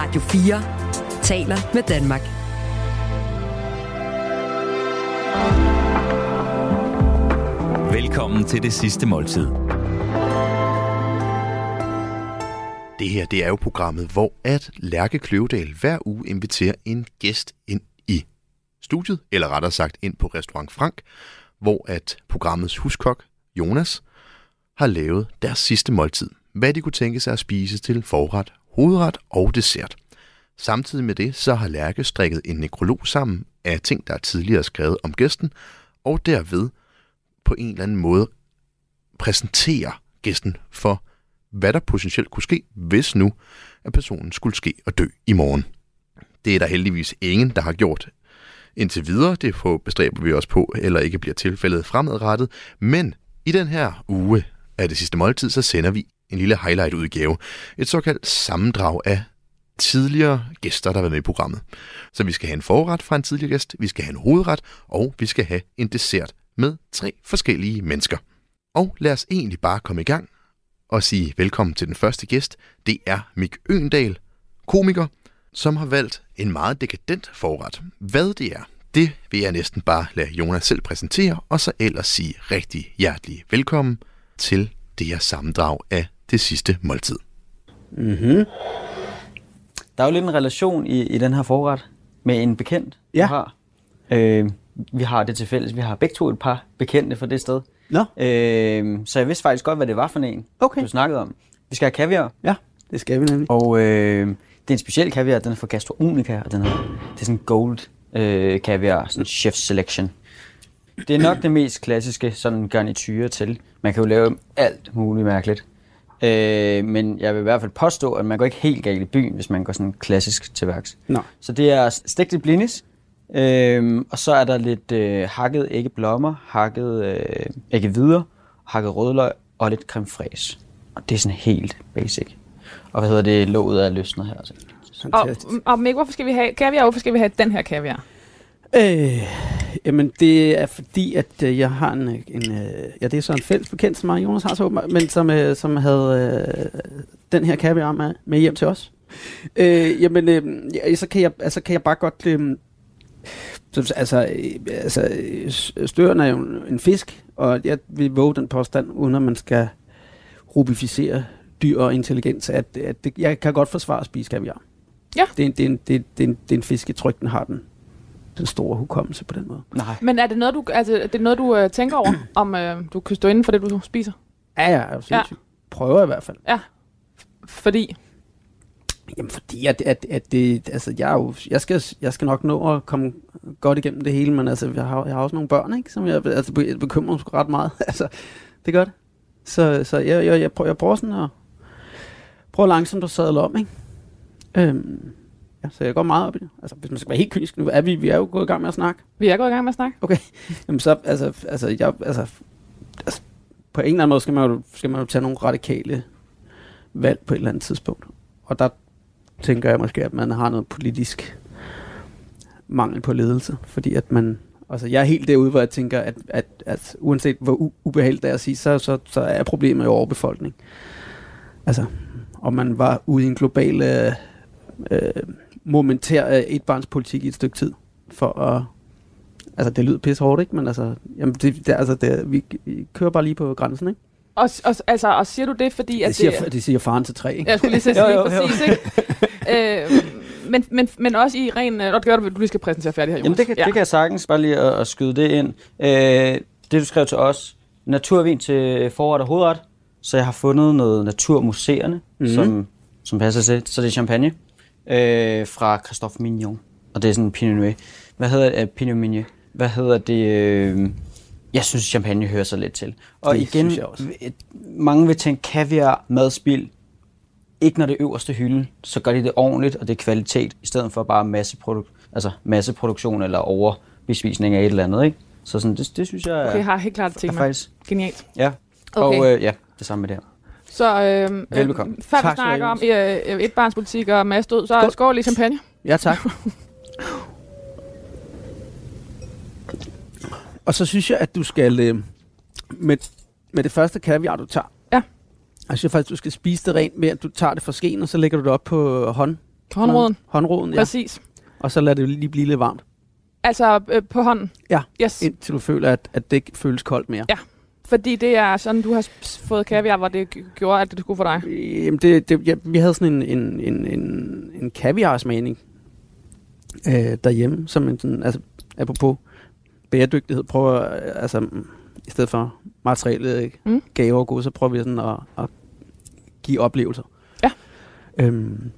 Radio 4 taler med Danmark. Velkommen til det sidste måltid. Det her, det er jo programmet, hvor at Lærke Kløvedal hver uge inviterer en gæst ind i studiet, eller rettere sagt ind på Restaurant Frank, hvor at programmets huskok, Jonas, har lavet deres sidste måltid. Hvad de kunne tænke sig at spise til forret, hovedret og dessert. Samtidig med det, så har Lærke strikket en nekrolog sammen af ting, der er tidligere skrevet om gæsten, og derved på en eller anden måde præsentere gæsten for, hvad der potentielt kunne ske, hvis nu, at personen skulle ske og dø i morgen. Det er der heldigvis ingen, der har gjort indtil videre. Det får bestræber vi os på, eller ikke bliver tilfældet fremadrettet. Men i den her uge af det sidste måltid, så sender vi en lille highlight-udgave. Et såkaldt sammendrag af tidligere gæster, der har været med i programmet. Så vi skal have en forret fra en tidligere gæst, vi skal have en hovedret, og vi skal have en dessert med tre forskellige mennesker. Og lad os egentlig bare komme i gang og sige velkommen til den første gæst. Det er Mik Øendal, komiker, som har valgt en meget dekadent forret. Hvad det er, det vil jeg næsten bare lade Jonas selv præsentere, og så ellers sige rigtig hjertelig velkommen til det her sammendrag af det sidste måltid. Mm-hmm. Der er jo lidt en relation i, i den her forret med en bekendt, Ja. du har. Øh, vi har det til fælles. Vi har begge to et par bekendte fra det sted. Nå, Øh, så jeg vidste faktisk godt, hvad det var for en, Okay. du snakkede om. Vi skal have kaviar, ja, det skal vi nemlig. og øh, det er en speciel kaviar. Den er fra Gastronomica, og den er, det er sådan gold øh, kaviar, sådan chef selection. Det er nok det mest klassiske sådan garniture til. Man kan jo lave alt muligt mærkeligt. Øh, men jeg vil i hvert fald påstå, at man går ikke helt galt i byen, hvis man går sådan klassisk til værks. Nå. Så det er stegte blinis, øh, og så er der lidt øh, hakket æggeblommer, hakket øh, æggevidder, hakket rødløg og lidt creme fraise. Og det er sådan helt basic. Og hvad hedder det, låget er løsnet her. Altså. Og, og Mik, hvorfor skal vi have kaviar, og hvorfor skal vi have den her kaviar? Øh, jamen, det er fordi, at øh, jeg har en, en øh, ja, det er så en fælles bekendt, som mig Jonas har så åbenbart, men som, øh, som havde øh, den her kaviar med, med hjem til os. Øh, jamen, øh, ja, så, kan jeg, altså, kan jeg bare godt... Øh, så, altså, øh, altså, øh, støren er jo en- en fisk, og jeg vil våge den påstand, uden at man skal rubificere dyr og intelligens, at, at det, jeg kan godt forsvare at spise kaviar. Ja. Det er, en, det, er en, det, er, det, er en, det er en fisketryk, den har den, den store hukommelse på den måde. Nej. Men er det noget, du, altså, er det noget, du øh, tænker over, om øh, du kan stå inden for det, du spiser? Ja, ja, er ja. Prøver i hvert fald. Fordi, Jamen fordi, at, at, at det, altså jeg, er jo, jeg, skal, jeg skal nok nå at komme godt igennem det hele, men altså, jeg har, jeg har også nogle børn, ikke, som jeg altså, be- bekymrer mig ret meget. altså, det gør det. Så, så jeg, jeg, jeg, prøver, jeg prøver sådan at prøver langsomt at sadle om, ikke? Øhm, så jeg går meget op i det. Altså, hvis man skal være helt kynisk, nu er vi, vi er jo gået i gang med at snakke. vi er gået i gang med at snakke. Jamen så, altså, altså, jeg, altså, altså, på en eller anden måde skal man, jo, skal man jo tage nogle radikale valg på et eller andet tidspunkt. Og der tænker jeg måske, at man har noget politisk mangel på ledelse, fordi at man, altså jeg er helt derude, hvor jeg tænker, at, at, at uanset hvor ubehageligt det er at sige, så, så, så er problemet jo overbefolkning. Altså, om man var ude i en global øh, øh, momentær øh, etbarnspolitik i et stykke tid, for at Altså, det lyder pisse hårdt, ikke? Men altså, jamen, det, det, altså det, vi, vi kører bare lige på grænsen, ikke? Og, og, altså, og siger du det, fordi at Det siger, det siger faren til tre, ikke? Jeg skulle lige sige Jo, præcis, ikke? øh, men, men, men også i ren... øh, det gør du, at du lige skal præsentere færdig her, Jonas. Jamen det kan, ja. det kan jeg sagtens bare lige at, at skyde det ind. Øh, det du skrev til os, naturvin til forret og hovedret, så jeg har fundet noget naturmuseerne, mm-hmm. som, som passer til. Så det er champagne øh, fra Christophe Mignon, og det er sådan en Pinot Noir. Hvad hedder det? Uh, Pinot Meunier. Hvad hedder det? Øh, jeg synes, champagne hører sig lidt til. Og Det igen, synes jeg også. et- mange vil tænke kaviar, madspil, ikke når det er øverste hylde, så gør de det ordentligt, og det er kvalitet, i stedet for bare masseproduk- altså masseproduktion eller overbespisning af et eller andet. Ikke? Så sådan, det, det synes jeg er, Okay, har helt klart er tema. faktisk... Genialt. Ja, Okay. og øh, ja, det samme med det her. Så øh, Velbekomme. Øh, før Tak vi snakker om øh, øh, etbarnspolitik og masse død, så skål, Skål. i champagne. Ja, tak. Og så synes jeg, at du skal øh, med, med det første kaviar, du tager. Ja. Jeg synes faktisk, du skal spise det rent med, at du tager det fra skeen, og så lægger du det op på hånd, Håndroden, Håndroden, ja. præcis. Og så lad det lige blive lidt varmt, Altså øh, på hånden. Ja. Yes. indtil du føler, at, at det ikke føles koldt mere. Ja. Fordi det er sådan, du har fået kaviar, hvor det gjorde, at det skulle for dig. Jamen, det, det, ja, vi havde sådan en, en, en, en, en kaviarsmagning øh, derhjemme, som en sådan, altså, apropos bæredygtighed, prøver, øh, altså, i stedet for materielle mm. gaver og gode, så prøver vi sådan at, at give oplevelser. Ja. Øhm,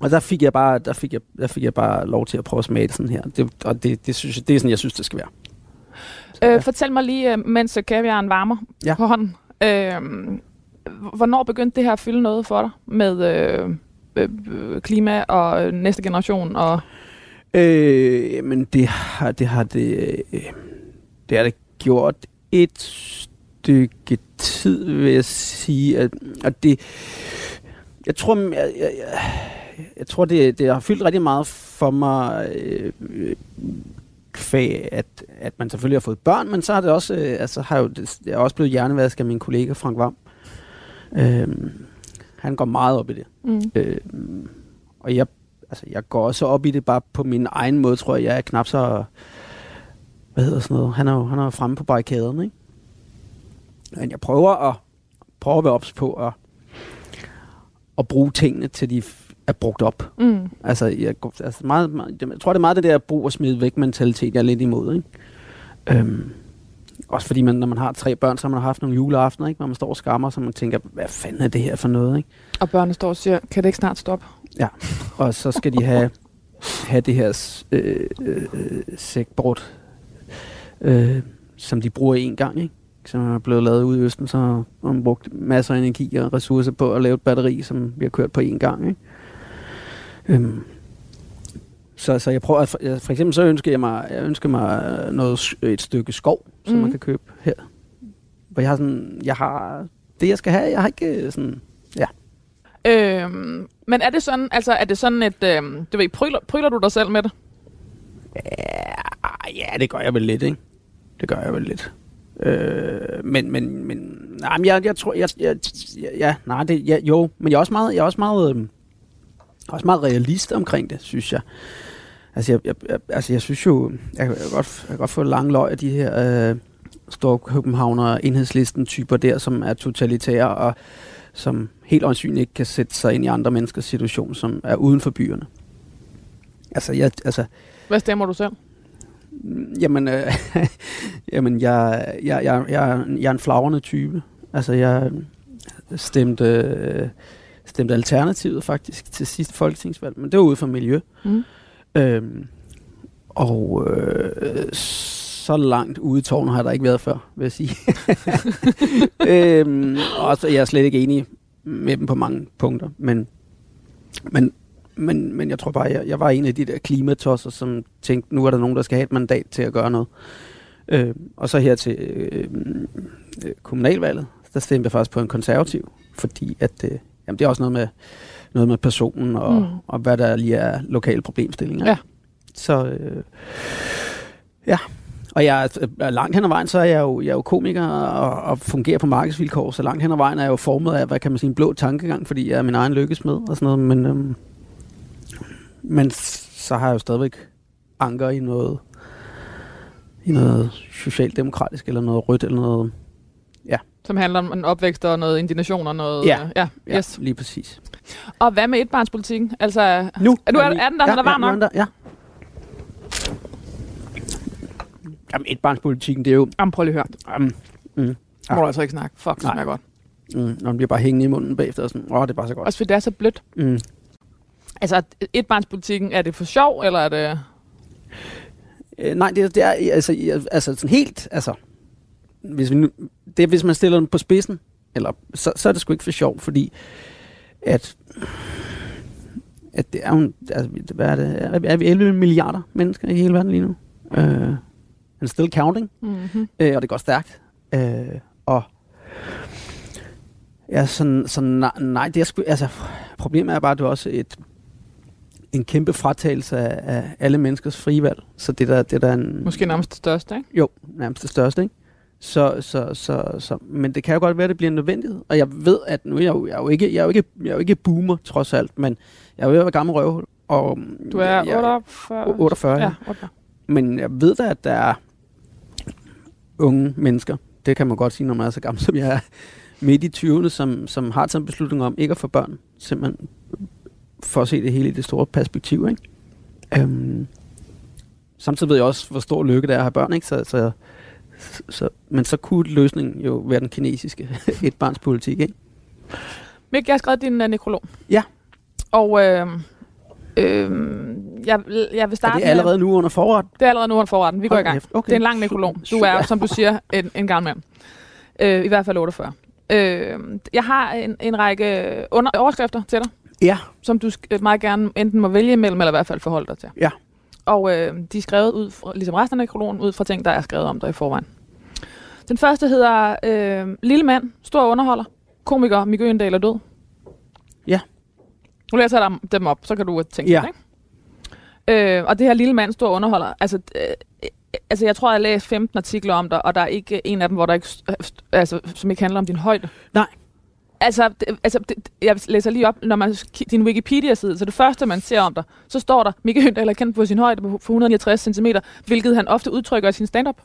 og der fik jeg bare, der fik jeg, der fik jeg bare lov til at prøve at smage det sådan her. Det, og det, det, synes jeg, det er sådan, jeg synes, det skal være. Øh, fortæl mig lige, øh, mens øh, kaviaren varmer Ja. på hånden. Øh, hvornår begyndte det her at fylde noget for dig med øh, øh, øh, klima og næste generation? Og, Øh, men det har det, har det, det har det gjort et stykke tid, vil jeg sige. At, at det, jeg tror, jeg, jeg, jeg, jeg tror det, det har fyldt rigtig meget for mig, øh, kvæg, at, at man selvfølgelig har fået børn, men så har det også, øh, altså har jo, det, jeg er også blevet hjernevasket af min kollega Frank Vam. Øh, han går meget op i det. mm. Øh, og jeg, altså, jeg går også op i det bare på min egen måde, tror jeg. Jeg er knap så... Hvad hedder sådan noget? Han er jo, han er jo fremme på barrikaderne, ikke? Men jeg prøver at, prøver at være ops på at, at bruge tingene, til de er brugt op. Mm. Altså, jeg, går- altså meget, meget, jeg tror, det er meget det der brug og smid væk mentalitet, jeg er lidt imod, ikke? Øhm, også fordi man, når man har tre børn, så har man haft nogle juleaftener, ikke? Hvor man står og skammer, så man tænker, hvad fanden er det her for noget, ikke? Og børnene står og siger, kan det ikke snart stoppe? Og så skal de have, have det her øh, øh, sækbrud, øh, som de bruger én gang, ikke? Som er blevet lavet ude i Østen, så har man brugt masser af energi og ressourcer på at lave et batteri, som vi har kørt på én gang, ikke? Øhm, så, så jeg prøver, at for, eksempel så ønsker jeg mig, jeg ønsker mig øh, noget, et stykke skov, som Mhm. man kan købe her. Hvor jeg har sådan, jeg har det, jeg skal have. Jeg har ikke øh, sådan, Øhm, men er det sådan, altså er det sådan et, øhm, du ved, pryler, pryler du dig selv med det? Ja, ja, det gør jeg vel lidt, ikke? Det gør jeg vel lidt. Øh, men, men, men, nej, men jeg, jeg tror, jeg, jeg, jeg, ja, nej, det, ja, jo, men jeg er også meget, jeg er også meget, øh, også meget realist omkring det, synes jeg. Altså, jeg, jeg, jeg, altså, jeg synes jo, jeg, jeg, kan godt, jeg kan godt få lang løg af de her øh, store københavner enhedslisten typer der, som er totalitære og som helt åndsynligt ikke kan sætte sig ind i andre menneskers situation, som er uden for byerne. Altså, jeg, altså, Hvad stemmer du selv? Jamen, øh, jamen jeg, jeg, jeg, jeg, jeg er en flagrende type. Altså, jeg stemte, øh, stemte Alternativet faktisk til sidste folketingsvalg, men det var ude for miljø. Mm. Øhm, og øh, så langt ude i tårnet har jeg der ikke været før, vil jeg sige. øhm, og så jeg er slet ikke enig med dem på mange punkter, men, men, men, men jeg tror bare, jeg, jeg var en af de der klimatosser, som tænkte, nu er der nogen, der skal have et mandat til at gøre noget. Øh, og så her til øh, øh, kommunalvalget, der stemte jeg faktisk på en konservativ, fordi at, øh, jamen det er også noget med, noget med personen og, Mm. og hvad der lige er lokale problemstillinger. Ja. Så øh, ja, og jeg er langt hen ad vejen, så er jeg jo, jeg er jo komiker og, og fungerer på markedsvilkår, så langt hen ad vejen er jeg jo formet af, hvad kan man sige, en blå tankegang, fordi jeg er min egen lykkesmed og sådan noget, men, øhm, men så har jeg jo stadigvæk anker i noget, i noget socialdemokratisk, eller noget rødt, eller noget, Som handler om en opvækst og noget indignation og noget... Ja. øh, ja ja, yes. lige præcis. Og hvad med etbarnspolitikken? Altså, Nu Er du- er- er den der? ja, Den er varm ja, nok? der, ja. Jamen, etbarnspolitikken, det er jo... jamen, prøv lige at høre. Um, mm, Ja. Må du altså ikke snakke. Fuck, det smager godt. mm, når den bliver bare hængende i munden bagefter, og sådan, åh, det er bare så godt. Også fordi det er så blødt. Mm. Altså, etbarnspolitikken, er det for sjov, eller er det... Øh, nej, det, er- det er altså, altså sådan helt, altså, hvis, vi nu, det hvis man stiller den på spidsen, eller, så, så er det sgu ikke for sjov, fordi at, at det er jo, altså, hvad er det, er, vi 11 milliarder mennesker i hele verden lige nu? Uh, and still counting, Mm-hmm. øh, og det går stærkt. Øh, og ja, sådan, sådan nej, nej, det er sgu, altså, problemet er bare, at det er også et, en kæmpe fratagelse af, af alle menneskers frivalg. Så det der, det der er en... Måske nærmest det største, ikke? Jo, nærmest det største, ikke? Så, så, så, så, men det kan jo godt være, at det bliver en nødvendighed. Og jeg ved, at nu er jeg jo, jeg er jo, ikke, jeg er jo, ikke, jeg er jo ikke boomer, trods alt, men jeg er jo ved gammel røvhul. Og, Du er jeg, 48? 48, ja. Ja, 48. Men jeg ved da, at der er unge mennesker, det kan man godt sige, når man er så gammel som jeg er, midt i 20'erne, som, som har taget en beslutning om ikke at få børn, simpelthen for at se det hele i det store perspektiv. Ikke? Øhm, samtidig ved jeg også, hvor stor lykke det er at have børn, ikke? Så, så, så, men så kunne løsningen jo være den kinesiske etbarnspolitik, ikke? Mik, jeg har skrevet din uh, nekrolog. Ja. Og øh, øh, jeg, jeg vil Er starte det allerede nu under forret? med... Det er allerede nu under forretten. Vi går i Hold gang. okay. Det er en lang nekrolog. Du er, som du siger, en, en gammel mand. Øh, I hvert fald 48. Øh, jeg har en, en række under, overskrifter til dig, Ja, som du meget gerne enten må vælge imellem, eller i hvert fald forholde dig til. Ja. Og øh, de er skrevet ud, fra, ligesom resten af nekrologen, ud fra ting, der er skrevet om dig i forvejen. Den første hedder øh, Lille mand, stor underholder, komiker, Mikke Øgendal er død. Ja. Nu læser jeg dem- op, så kan du tænke Ja. det, ikke? Øh, og det her lille mand, stor underholder, altså, øh, øh, altså jeg tror, jeg har læst 15 artikler om dig, og der er ikke en af dem, hvor der ikke, øh, altså, som ikke handler om din højde. Nej. Altså, det, altså det, jeg læser lige op, når man din Wikipedia-side, så det første, man ser om dig, så står der, Mikke Høndal er kendt på sin højde på 169 cm, hvilket han ofte udtrykker i sin stand-up.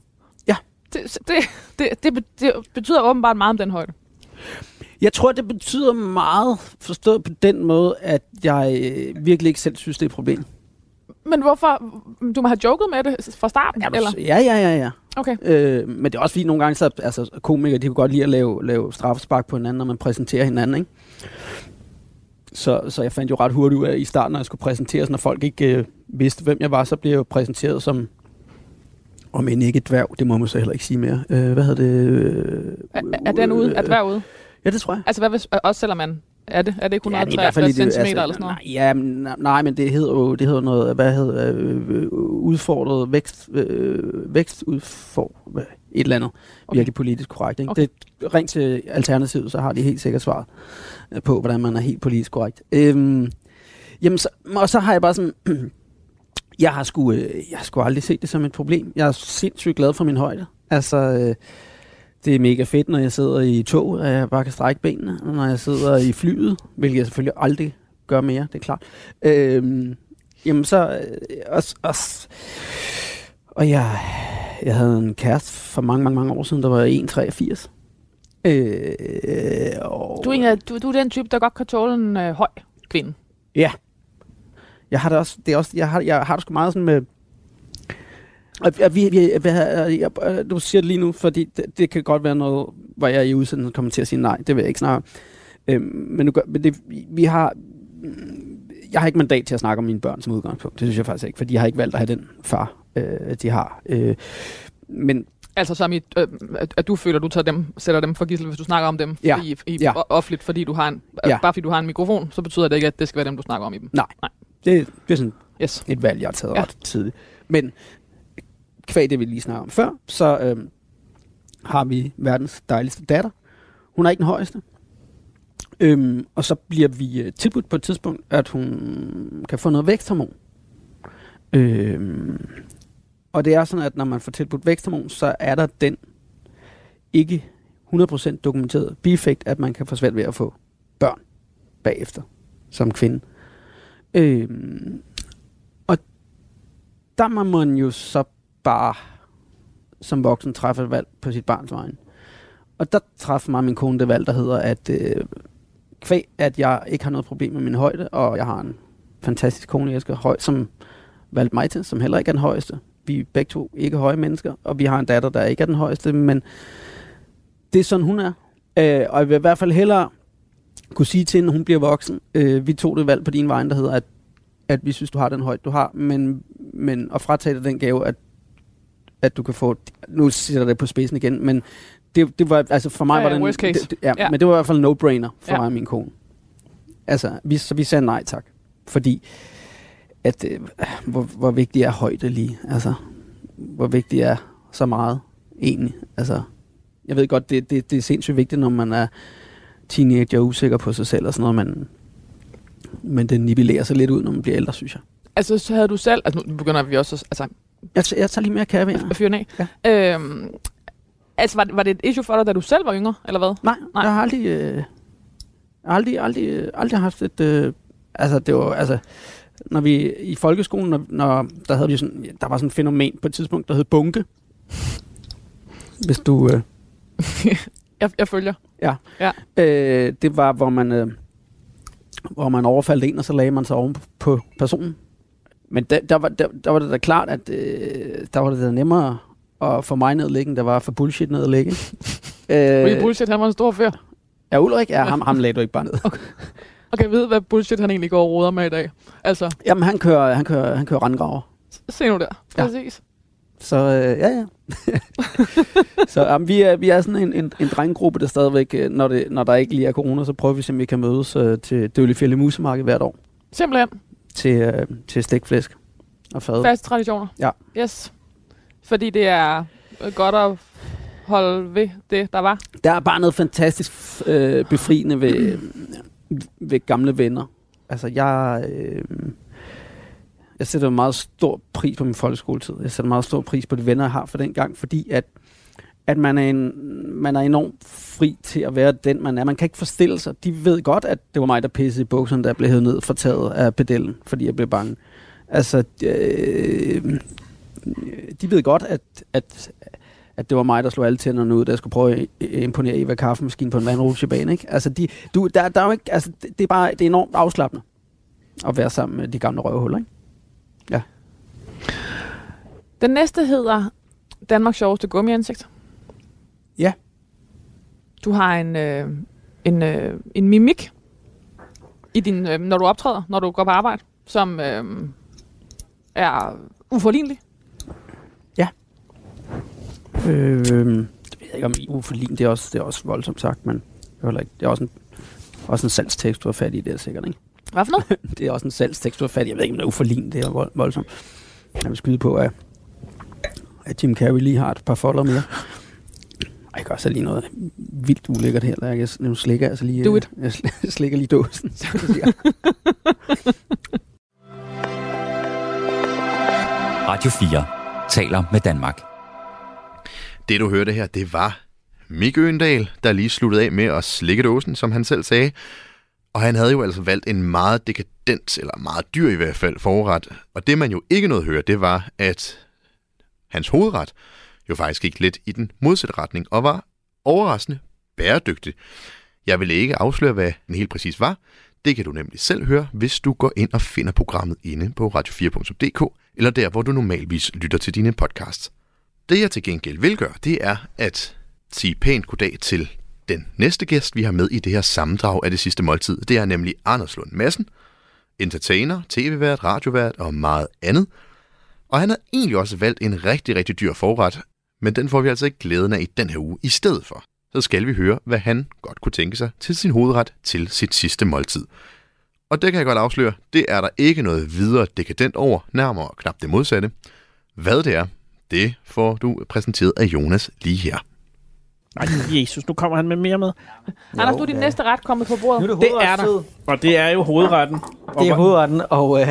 Ja. Det, det, det, det betyder åbenbart meget om den højde. Jeg tror, det betyder meget forstået på den måde, at jeg øh, virkelig ikke selv synes, det er et problem. Men hvorfor? Du må have joket med det fra starten, Ja, eller? ja, ja, ja. ja. Okay. Øh, men det er også fordi, nogle gange, så, altså, komikere, de kan godt lide at lave, lave straffespark på hinanden, når man præsenterer hinanden, ikke? Så, så jeg fandt jo ret hurtigt ud af, i starten, når jeg skulle præsenteres, når folk ikke øh, vidste, hvem jeg var, så blev jeg jo præsenteret som, om end ikke et dværg, det må man så heller ikke sige mere. Øh, hvad hedder det? Øh, Er, er den ude? Er dværg ude? Ja, det tror jeg. Altså, hvad hvis, også selvom man er det? Er det ikke Ja, det er i 153 hvert cm det- eller sådan noget? Nej, ja, men, nej, nej, men det hedder jo det hedder noget, hvad hedder øh, udfordret vækst, øh, vækstudfor, et eller andet. Okay. Virkelig politisk korrekt. Ikke? Okay. Det, ring til Alternativet, så har de helt sikkert svaret øh, på, hvordan man er helt politisk korrekt. Øhm, jamen, så, og så har jeg bare sådan... jeg har sgu, øh, jeg har sgu aldrig set det som et problem. Jeg er sindssygt glad for min højde. Altså, øh, det er mega fedt, når jeg sidder i tog, at jeg bare kan strække benene. Og når jeg sidder i flyet, hvilket jeg selvfølgelig aldrig gør mere, det er klart. Øhm, jamen så... Øh, også, også, og jeg, jeg havde en kæreste for mange, mange, mange år siden, der var 1,83. Øh, og Du er, en du, du er den type, der godt kan tåle en øh, høj kvinde. Jeg har det også, det er også, jeg har, jeg har det sgu meget sådan med, og, og vi, vi, hvad, jeg, jeg, du siger det lige nu, fordi det, det kan godt være noget, hvor jeg i udsendelsen kommer til at sige nej, det vil jeg ikke snakke om. Øhm, men, nu, gør- men det, vi- har, jeg har ikke mandat til at snakke om mine børn som udgangspunkt, det synes jeg faktisk ikke, for de har ikke valgt at have den far, øh, de har. Øh, men Altså som i, øh, at, du føler, at du tager dem, sætter dem for gissel, hvis du snakker om dem Ja. i, i, Ja. offentligt, fordi du har en, ja. Bare fordi du har en mikrofon, så betyder det ikke, at det skal være dem, du snakker om i dem. det, det er sådan Yes. et valg, jeg har taget ja. ret tidligt. Men kvæg det, vi lige snakkede om før, så øhm, har vi verdens dejligste datter. Hun er ikke den højeste. Øhm, og så bliver vi øh, tilbudt på et tidspunkt, at hun kan få noget væksthormon. Øhm, og det er sådan, at når man får tilbudt væksthormon, så er der den ikke 100% dokumenteret bieffekt, at man kan få svært ved at få børn bagefter som kvinde. Øhm, og der må man jo så bare som voksen træffe et valg på sit barns vegne. Og der træffede mig min kone det valg, der hedder, at øh, kvæg, at jeg ikke har noget problem med min højde, og jeg har en fantastisk kone, jeg skal høj, som valgte mig til, som heller ikke er den højeste. Vi er begge to ikke høje mennesker, og vi har en datter, der ikke er den højeste, men det er sådan, hun er. Øh, og jeg vil i hvert fald hellere kunne sige til hende, når hun bliver voksen, øh, vi tog det valg på din vej, der hedder, at, at vi synes, du har den højde, du har, men, men at fratage dig den gave, at, at du kan få, nu sætter det på spidsen igen, men det, det var, altså for mig Ja, var ja, det en-. Det, det, ja, Ja. men det var i hvert fald en no-brainer for Ja. mig og min kone. Altså, vi, så vi sagde nej tak, fordi at, øh, hvor, hvor vigtig er højde lige, altså, hvor vigtig er så meget egentlig, altså, jeg ved godt, det, det, det er sindssygt vigtigt, når man er teenager og usikker på sig selv og sådan noget, men, men det nivellerer sig lidt ud, når man bliver ældre, synes jeg. Altså, så havde du selv, altså nu begynder vi også altså, Jeg, jeg tager lige mere kaffe. at fyre den af. Ja. Øhm, Altså, var, det- var det et issue for dig, da du selv var yngre, eller hvad? Nej, Nej. Jeg har aldrig, øh, aldrig, aldrig, aldrig haft et, øh, altså det var, altså, når vi i folkeskolen, når, når der havde vi sådan, der var sådan et fænomen på et tidspunkt, der hed bunke. Hvis du, øh, Jeg, jeg følger. øh, det var, hvor man, øh, hvor man overfaldt en, og så lagde man sig oven på personen. Men der, der, var, der, der var det da klart, at øh, der var det da nemmere at få mig ned at ligge, end der var for bullshit ned at ligge. Øh, bullshit, han var en stor fyr. ja, Ulrik, ja, ham, ham lagde du ikke bare ned. Og kan jeg vide, hvad bullshit han egentlig går og roder med i dag? Altså, Jamen, han kører, han kører, han kører randgraver. se nu der. Ja. Præcis. Så øh, ja, ja. så um, vi, er, vi er sådan en, en, en drenggruppe, der stadigvæk, øh, når, det, når der ikke lige er corona, så prøver vi simpelthen, vi kan mødes øh, til Døllefjælde Musemarked hvert år Simpelthen. Til, øh, til stegflæsk og fad. Faste traditioner. Ja. Yes. Fordi det er øh, godt at holde ved det, der var. Der er bare noget fantastisk øh, befriende ved, ved gamle venner. Altså, jeg, øh, jeg sætter meget stor pris på min folkeskoletid. Jeg sætter meget stor pris på de venner, jeg har for den gang, fordi at, at man, er en, man er enormt fri til at være den, man er. Man kan ikke forestille sig. De ved godt, at det var mig, der pissede i bukserne, der blev hævet ned for taget af pedellen, fordi jeg blev bange. Altså, øh, de ved godt, at, at, at det var mig, der slog alle tænderne ud, da jeg skulle prøve at imponere Eva Kaffemaskinen på en vandrutsjebane. Ikke? Altså, de, du, der, der er jo ikke, altså, det, det, er bare det er enormt afslappende at være sammen med de gamle røvhuller. Ikke? Ja. Den næste hedder Danmarks sjoveste gummiansigt. Ja. Du har en, øh, en, øh, en mimik, i din, øh, når du optræder, når du går på arbejde, som øh, er uforlignelig. Øh, det ved jeg ikke om uforlin, det er også, det er også voldsomt sagt, men det er, ikke, det er også en, også en salgstekst, du har fat i, det er sikkert, ikke? Hvad for noget? Det er også en salgstekst, du har fat i. Jeg ved ikke, om det er uforlin, det er vold, voldsomt. Jeg vil skyde på, at, at Jim Carrey lige har et par folder mere. Jeg gør så lige noget vildt ulækkert her. Der. Jeg, nu slikker jeg altså lige, Do it. jeg sl- slikker lige dåsen. så det siger. Radio 4 taler med Danmark. Det du hørte her, det var Mik Øendal, der lige sluttede af med at slikke dåsen, som han selv sagde. Og han havde jo altså valgt en meget dekadent, eller meget dyr i hvert fald, forret. Og det man jo ikke nåede at høre, det var, at hans hovedret jo faktisk gik lidt i den modsatte retning, og var overraskende bæredygtig. Jeg vil ikke afsløre, hvad den helt præcis var. Det kan du nemlig selv høre, hvis du går ind og finder programmet inde på radio4.dk, eller der, hvor du normalvis lytter til dine podcasts. Det jeg til gengæld vil gøre, det er at sige pænt goddag til den næste gæst, vi har med i det her sammendrag af det sidste måltid. Det er nemlig Anders Lund Madsen, entertainer, tv-vært, radiovært og meget andet. Og han har egentlig også valgt en rigtig, rigtig dyr forret, men den får vi altså ikke glæden af i den her uge i stedet for. Så skal vi høre, hvad han godt kunne tænke sig til sin hovedret til sit sidste måltid. Og det kan jeg godt afsløre, det er der ikke noget videre dekadent over, nærmere knap det modsatte. Hvad det er, det får du præsenteret af Jonas lige her. Ej, Jesus, nu kommer han med mere med. Anders, nu er din næste ret kommet på bordet. Nu er det, Det er der. Og det er jo hovedretten. Det er hovedretten, og øh,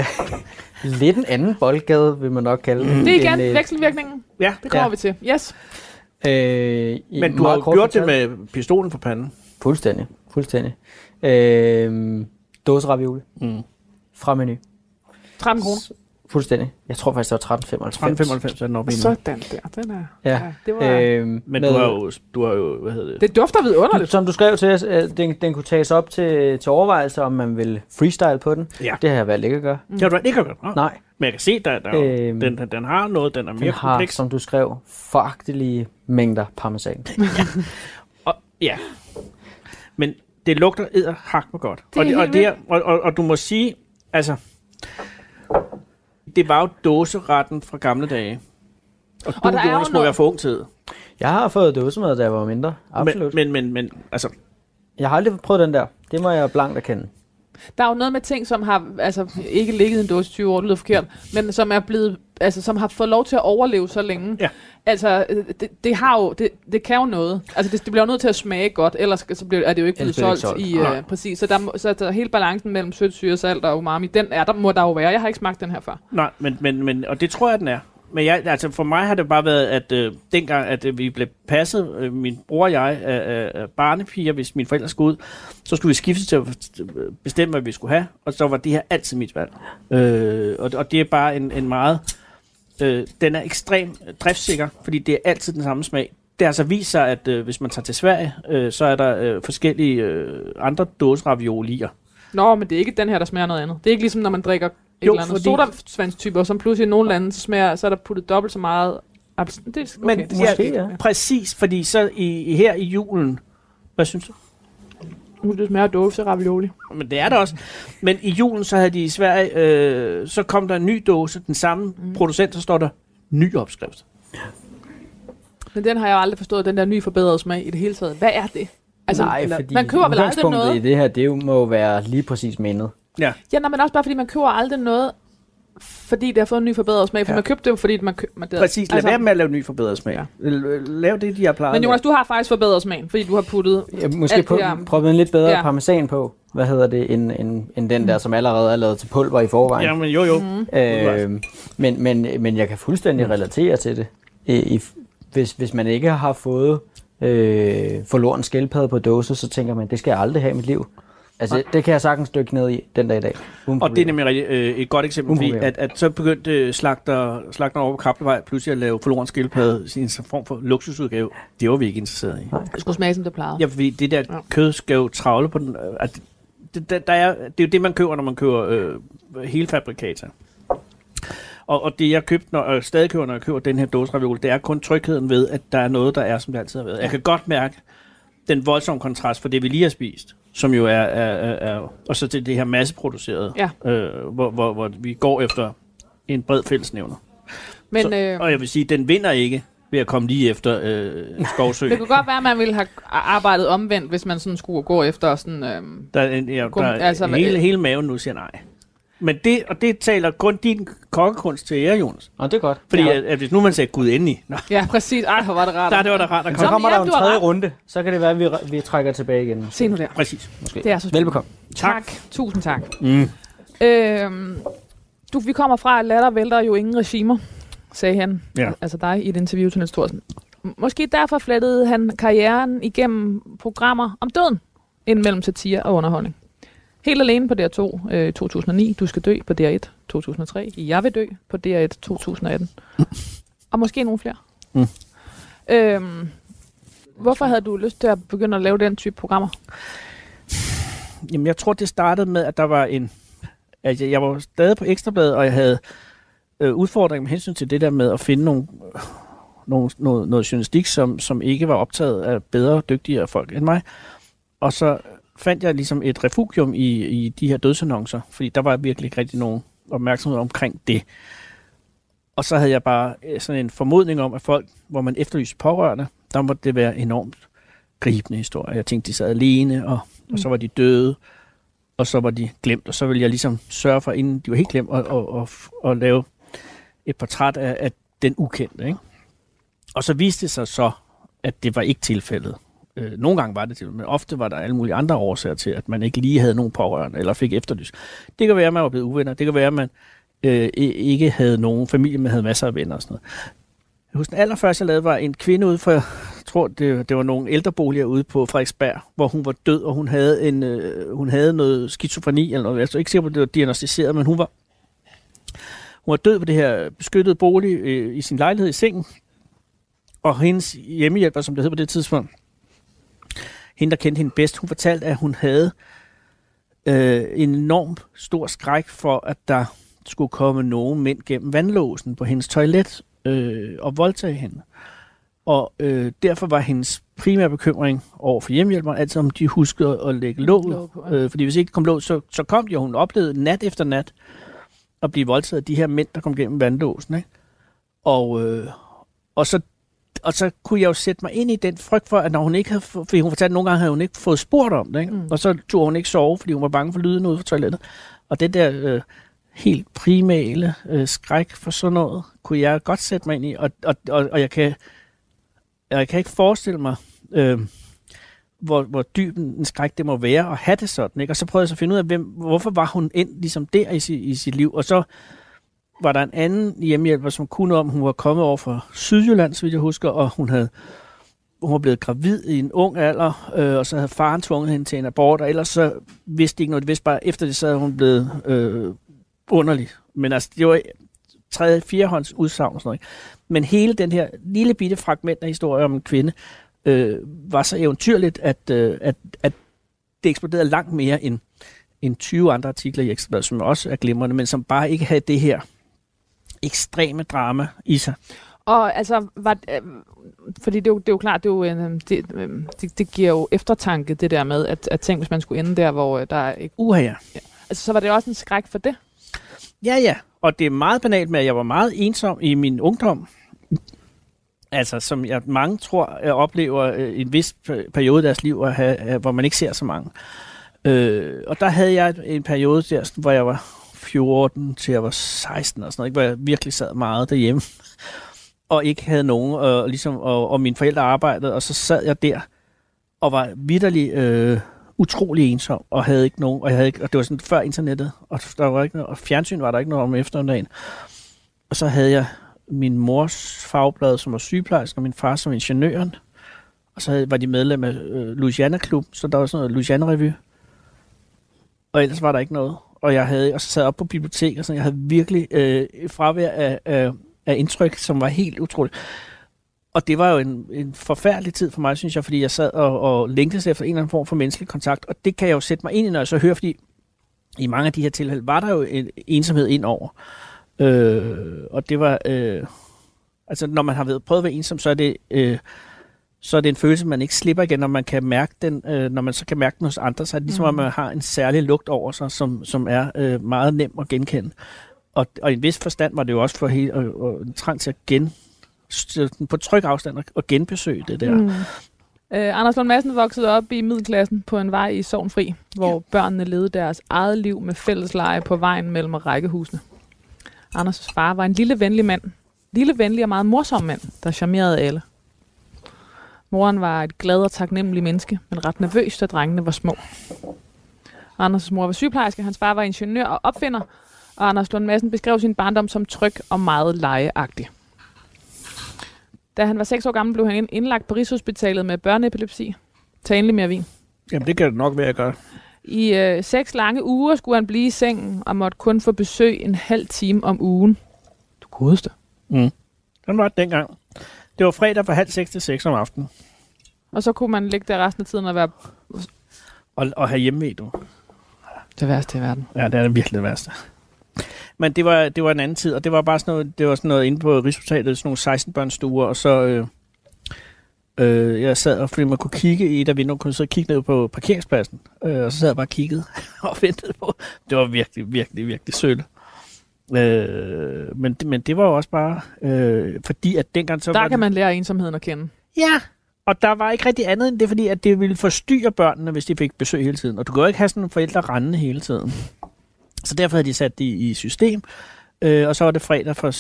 lidt en anden boldgade, vil man nok kalde det. Det er igen end, øh, vekselvirkningen. Ja, Det kommer Ja. vi til. Yes. Øh, men du har gjort det fortalt- med pistolen for panden. Fuldstændig, fuldstændig. Øh, dåseravioli Mm. fra menu. 13 kroner. Fuldstændig. Jeg tror faktisk, det var 1395. 1395 er den oppe i nu. Sådan der. Den er. Ja. det var... Øh, Men du har, jo, du har jo, hvad hedder det? Det dufter vidunderligt. Som du skrev til os, at den, den kunne tages op til, til overvejelse, om man vil freestyle på den. Ja. Det har jeg valgt ikke at gøre. Det har du ikke gjort. Nå. Nej, Men jeg kan se, der, der er Øhm, den, den, den har noget, den er den mere har, kompleks. som du skrev, foragtelige mængder parmesan. Og, ja. Men det lugter edder hak med godt. Det er og, det, og, det er, og, og, og, du må sige, altså, det var jo dåseretten fra gamle dage. Og du, Og der er jo Jonas, må noget- være for ung tid. Jeg har fået dåsemad, da jeg var mindre. Absolut. Men, men, men, men altså, Jeg har aldrig prøvet den der. Det må jeg blankt erkende. Der er jo noget med ting, som har altså, ikke ligget i en dåse i 20 år, det lyder forkert, men som er blevet, altså, som har fået lov til at overleve så længe. Ja. Altså, det, det, har jo, det, det kan jo noget. Altså, det, det bliver jo nødt til at smage godt, ellers så bliver, er det jo ikke blevet solgt, ikke i, solgt. øh, præcis. Så, der, må- så der, hele balancen mellem sødt, syre, salt og umami, den er der, må der jo være. Jeg har ikke smagt den her før. nej, men, men, men, og det tror jeg, den er men jeg, altså for mig har det bare været, at øh, dengang, at øh, vi blev passet, øh, min bror og jeg, af, øh, øh, barnepiger, hvis mine forældre skulle ud, så skulle vi skifte til at bestemme, hvad vi skulle have, og så var det her altid mit valg. Øh, og, og det er bare en, en meget... Øh, den er ekstremt driftsikker, fordi det er altid den samme smag. Det har altså vist sig, at øh, hvis man tager til Sverige, øh, så er der øh, forskellige øh, andre dåseraviolier. Nå, men det er ikke den her, der smager noget andet. Det er ikke ligesom, når man drikker jo, eller andet fordi- sodavandstyper, som pludselig i nogle lande, så, smager, så er der puttet dobbelt så meget abs- det er, okay, Men det Måske, ja, ja. præcis, fordi så i, her i julen, hvad synes du? Uh, det smager dåse ravioli. Men det er der også. Men i julen, så havde de i Sverige, øh, så kom der en ny dåse, den samme mm. producent, så står der ny opskrift. Men den har jeg jo aldrig forstået, den der nye forbedrede smag i det hele taget. Hvad er det? Altså, Nej, eller- fordi man køber vel aldrig noget. i det her, det jo må være lige præcis mindet. Ja, Ja, nej, men også bare fordi man køber aldrig noget, fordi det har fået en ny forbedret smag. For Ja. man købte det jo, fordi man købte... Man, det, præcis. Lad altså, være med at lave ny forbedret smag. Ja. Lav det, de har plejet. Men Jonas, du har faktisk forbedret smagen, fordi du har puttet... Ja, måske Alt på, det her. prøve en lidt bedre Ja. ja. parmesan på, hvad hedder det, end, end, end den der, som allerede er lavet til pulver i forvejen. Ja, men jo, jo. Mm. Øh, men, men, men jeg kan fuldstændig relatere til det. I, i, hvis, hvis man ikke har fået øh, forloren skildpadde på dåse, så tænker man, det skal jeg aldrig have i mit liv. Altså, det kan jeg sagtens dykke ned i den dag i dag. Uden Og det er nemlig øh, et godt eksempel, fordi at, at så begyndte øh, slagter, slagter over på Kaplevej pludselig at lave forloren skildpadde i en form for luksusudgave. Det var vi ikke interesseret i. Det skulle smage, som det plejede. Ja, fordi det der Ja. kød skal jo travle på den. øh, At det, der, der er, det er jo det, man køber, når man køber øh, hele fabrikater. Og, og det, jeg købte, når, og stadig køber, når jeg køber den her dåse ravioli, det er kun trygheden ved, at der er noget, der er, som det altid har været. Jeg kan godt mærke den voldsomme kontrast for det, vi lige har spist, som jo er, er, er, er og så til det her masseproducerede, Ja. øh, hvor, hvor, hvor vi går efter en bred fællesnævner. Men så, øh, og jeg vil sige, den vinder ikke ved at komme lige efter øh, en skovsø. det kunne godt være, at man ville have arbejdet omvendt, hvis man sådan skulle gå efter sådan... Øh, Der er, en, ja, der altså, altså, hele, hele maven nu siger nej. Men det, og det taler kun din kokkekunst til jer, Jonas. Nå, det er godt. Fordi ja. at, at hvis nu man sagde Gud endelig, nå, ja, præcis. Ej, hvor var det rart. der, det var da rart Så komme. kommer der jo en tredje runde, så kan det være, at vi, vi trækker tilbage igen. Se nu der. Præcis. Måske. Det er så. Velbekomme. Tak. Tusind tak. Mm. Øhm, du, vi kommer fra, at latter vælter jo ingen regimer, sagde han. Ja. Altså dig i et interview til Niels Thorsen. Måske derfor flettede han karrieren igennem programmer om døden, ind mellem satire og underholdning. Helt alene på DR2 øh, 2009, Du skal dø på DR1 2003, Jeg vil dø på DR1 2018. og måske nogle flere. Mm. Øhm, hvorfor havde du lyst til at begynde at lave den type programmer? Jamen, jeg tror, det startede med, at der var en... At jeg, jeg var stadig på Ekstrabladet, og jeg havde øh, udfordringer med hensyn til det der med at finde nogle, øh, nogle, noget, noget journalistik, som, som ikke var optaget af bedre og dygtigere folk end mig. Og så fandt jeg ligesom et refugium i, i de her dødsannoncer, fordi der var virkelig ikke rigtig nogen opmærksomhed omkring det. Og så havde jeg bare øh, sådan en formodning om, at folk, hvor man efterlyste pårørende, der måtte det være enormt gribende historier. Jeg tænkte, de sad alene, og, og så var de døde, og så var de glemt, og så ville jeg ligesom sørge for, inden de var helt glemt, at, at, at, at lave et portræt af, af den ukendte. Ikke? Og så viste det sig så, at det var ikke tilfældet. Øh, nogle gange var det til, men ofte var der alle mulige andre årsager til, at man ikke lige havde nogen pårørende, eller fik efterlys. Det kan være, at man var blevet uvenner. Det kan være, at man øh, ikke havde nogen familie, men havde masser af venner og sådan noget. Jeg husker, den allerførste, jeg lavede, var en kvinde ude for, jeg tror, det, det var nogle ældreboliger ude på Frederiksberg, hvor hun var død, og hun havde, en, øh, hun havde noget skizofreni, eller noget. Jeg er ikke sikker på, at det var diagnostiseret, men hun var, hun var død på det her beskyttede bolig øh, i sin lejlighed i sengen, og hendes hjemmehjælper, som det hed på det tidspunkt, hende, der kendte hende bedst, hun fortalte, at hun havde øh, en enorm stor skræk for, at der skulle komme nogen mænd gennem vandlåsen på hendes toilet øh, og voldtage hende. Og øh, derfor var hendes primære bekymring over for hjemmehjælperen altid, om de huskede at lægge låg. Øh, fordi hvis ikke kom låg, så, så kom de, og hun oplevede nat efter nat at blive voldtaget af de her mænd, der kom gennem vandlåsen. Ikke? Og, øh, og, så, og så kunne jeg jo sætte mig ind i den frygt for, at når hun ikke havde, fordi hun fortalte, at nogle gange havde hun ikke fået spurgt om det, ikke? Mm. Og så tog hun ikke sove, fordi hun var bange for lyden ude fra toilettet. Og den der øh, helt primale øh, skræk for sådan noget, kunne jeg godt sætte mig ind i, og, og, og, og jeg, kan, jeg kan ikke forestille mig, øh, hvor, hvor dyb en skræk det må være at have det sådan. Ikke? Og så prøvede jeg så at finde ud af, hvem, hvorfor var hun ind ligesom der i, sit, i sit liv. Og så var der en anden hjemmehjælper, som kunne om, hun var kommet over fra Sydjylland, så vidt jeg husker, og hun havde hun var blevet gravid i en ung alder, øh, og så havde faren tvunget hende til en abort, og ellers så vidste de ikke noget. De vidste bare, efter det, så havde hun blevet øh, underlig. Men altså, det var tredje, firehånds udsagn og sådan noget. Ikke? Men hele den her lille bitte fragment af historie om en kvinde, øh, var så eventyrligt, at, øh, at, at det eksploderede langt mere end, end 20 andre artikler i Ekstrabladet, som også er glimrende, men som bare ikke havde det her ekstreme drama i sig. Og altså, var, øh, fordi det er, jo, det er jo klart, det, er jo, øh, det, øh, det, det giver jo eftertanke, det der med, at, at tænk, hvis man skulle ende der, hvor øh, der er ikke... Uha ja. Altså, så var det også en skræk for det. Ja, ja. Og det er meget banalt med, at jeg var meget ensom i min ungdom. Altså, som jeg mange tror, jeg oplever øh, en vis pe- periode af deres liv, at have, at- hvor man ikke ser så mange. Øh, og der havde jeg en periode der, hvor jeg var 14 til jeg var 16 og sådan noget, ikke? hvor jeg virkelig sad meget derhjemme og ikke havde nogen, og, ligesom, og, og mine forældre arbejdede, og så sad jeg der og var vidderlig øh, utrolig ensom, og havde ikke nogen, og, jeg havde ikke, og det var sådan før internettet, og der var ikke noget, og fjernsyn var der ikke noget om eftermiddagen. Og så havde jeg min mors fagblad, som var sygeplejerske, og min far som ingeniøren, og så havde, var de medlem af øh, Louisiana Klub, så der var sådan noget Louisiana Revue. Og ellers var der ikke noget. Og jeg havde, og så sad op på biblioteket, og sådan, jeg havde virkelig øh, et fravær af, af, af indtryk, som var helt utroligt. Og det var jo en, en forfærdelig tid for mig, synes jeg, fordi jeg sad og, og længtes efter en eller anden form for menneskelig kontakt. Og det kan jeg jo sætte mig ind i, når jeg så hører, fordi i mange af de her tilfælde var der jo en ensomhed ind over. Øh, og det var... Øh, altså, når man har været, prøvet at være ensom, så er det... Øh, så er det en følelse, man ikke slipper igen, når man kan mærke den, øh, når man så kan mærke den hos andre, så er det ligesom, mm. at man har en særlig lugt over sig, som, som er øh, meget nem at genkende. Og, og i en vis forstand var det jo også for hele, og, og en trang til at gen, på tryg afstand at genbesøge det der. Mm. Øh, Anders Lund Madsen voksede op i middelklassen på en vej i Sovnfri, hvor ja. børnene levede deres eget liv med fællesleje på vejen mellem rækkehusene. Anders' far var en lille venlig mand. Lille venlig og meget morsom mand, der charmerede alle. Moren var et glad og taknemmelig menneske, men ret nervøs, da drengene var små. Anders' mor var sygeplejerske, hans far var ingeniør og opfinder, og Anders Lund Madsen beskrev sin barndom som tryg og meget legeagtig. Da han var 6 år gammel, blev han ind- indlagt på Rigshospitalet med børneepilepsi. Tag endelig mere vin. Jamen, det kan det nok være, jeg gør. I øh, seks lange uger skulle han blive i sengen og måtte kun få besøg en halv time om ugen. Du godeste. Mm. Den var det dengang. Det var fredag fra halv seks til seks om aftenen. Og så kunne man ligge der resten af tiden og være Og, og have hjemme du. det værste i verden. Ja, det er det virkelig det værste. Men det var, det var en anden tid, og det var bare sådan noget, det var sådan noget inde på Rigshospitalet, sådan nogle 16 børnstuer, og så øh, øh, jeg sad, og fordi man kunne kigge i et af vinduerne, kunne jeg så kigge ned på parkeringspladsen, øh, og så sad jeg bare og kiggede og ventede på. Det var virkelig, virkelig, virkelig sødt. Øh, men, det- men det var jo også bare, øh, fordi at dengang så var Der det, kan man lære ensomheden at kende. Ja, og der var ikke rigtig andet end det, fordi at det ville forstyrre børnene, hvis de fik besøg hele tiden. Og du kan jo ikke have sådan nogle forældre rendende hele tiden. Så derfor havde de sat det i system, øh, og så var det fredag fra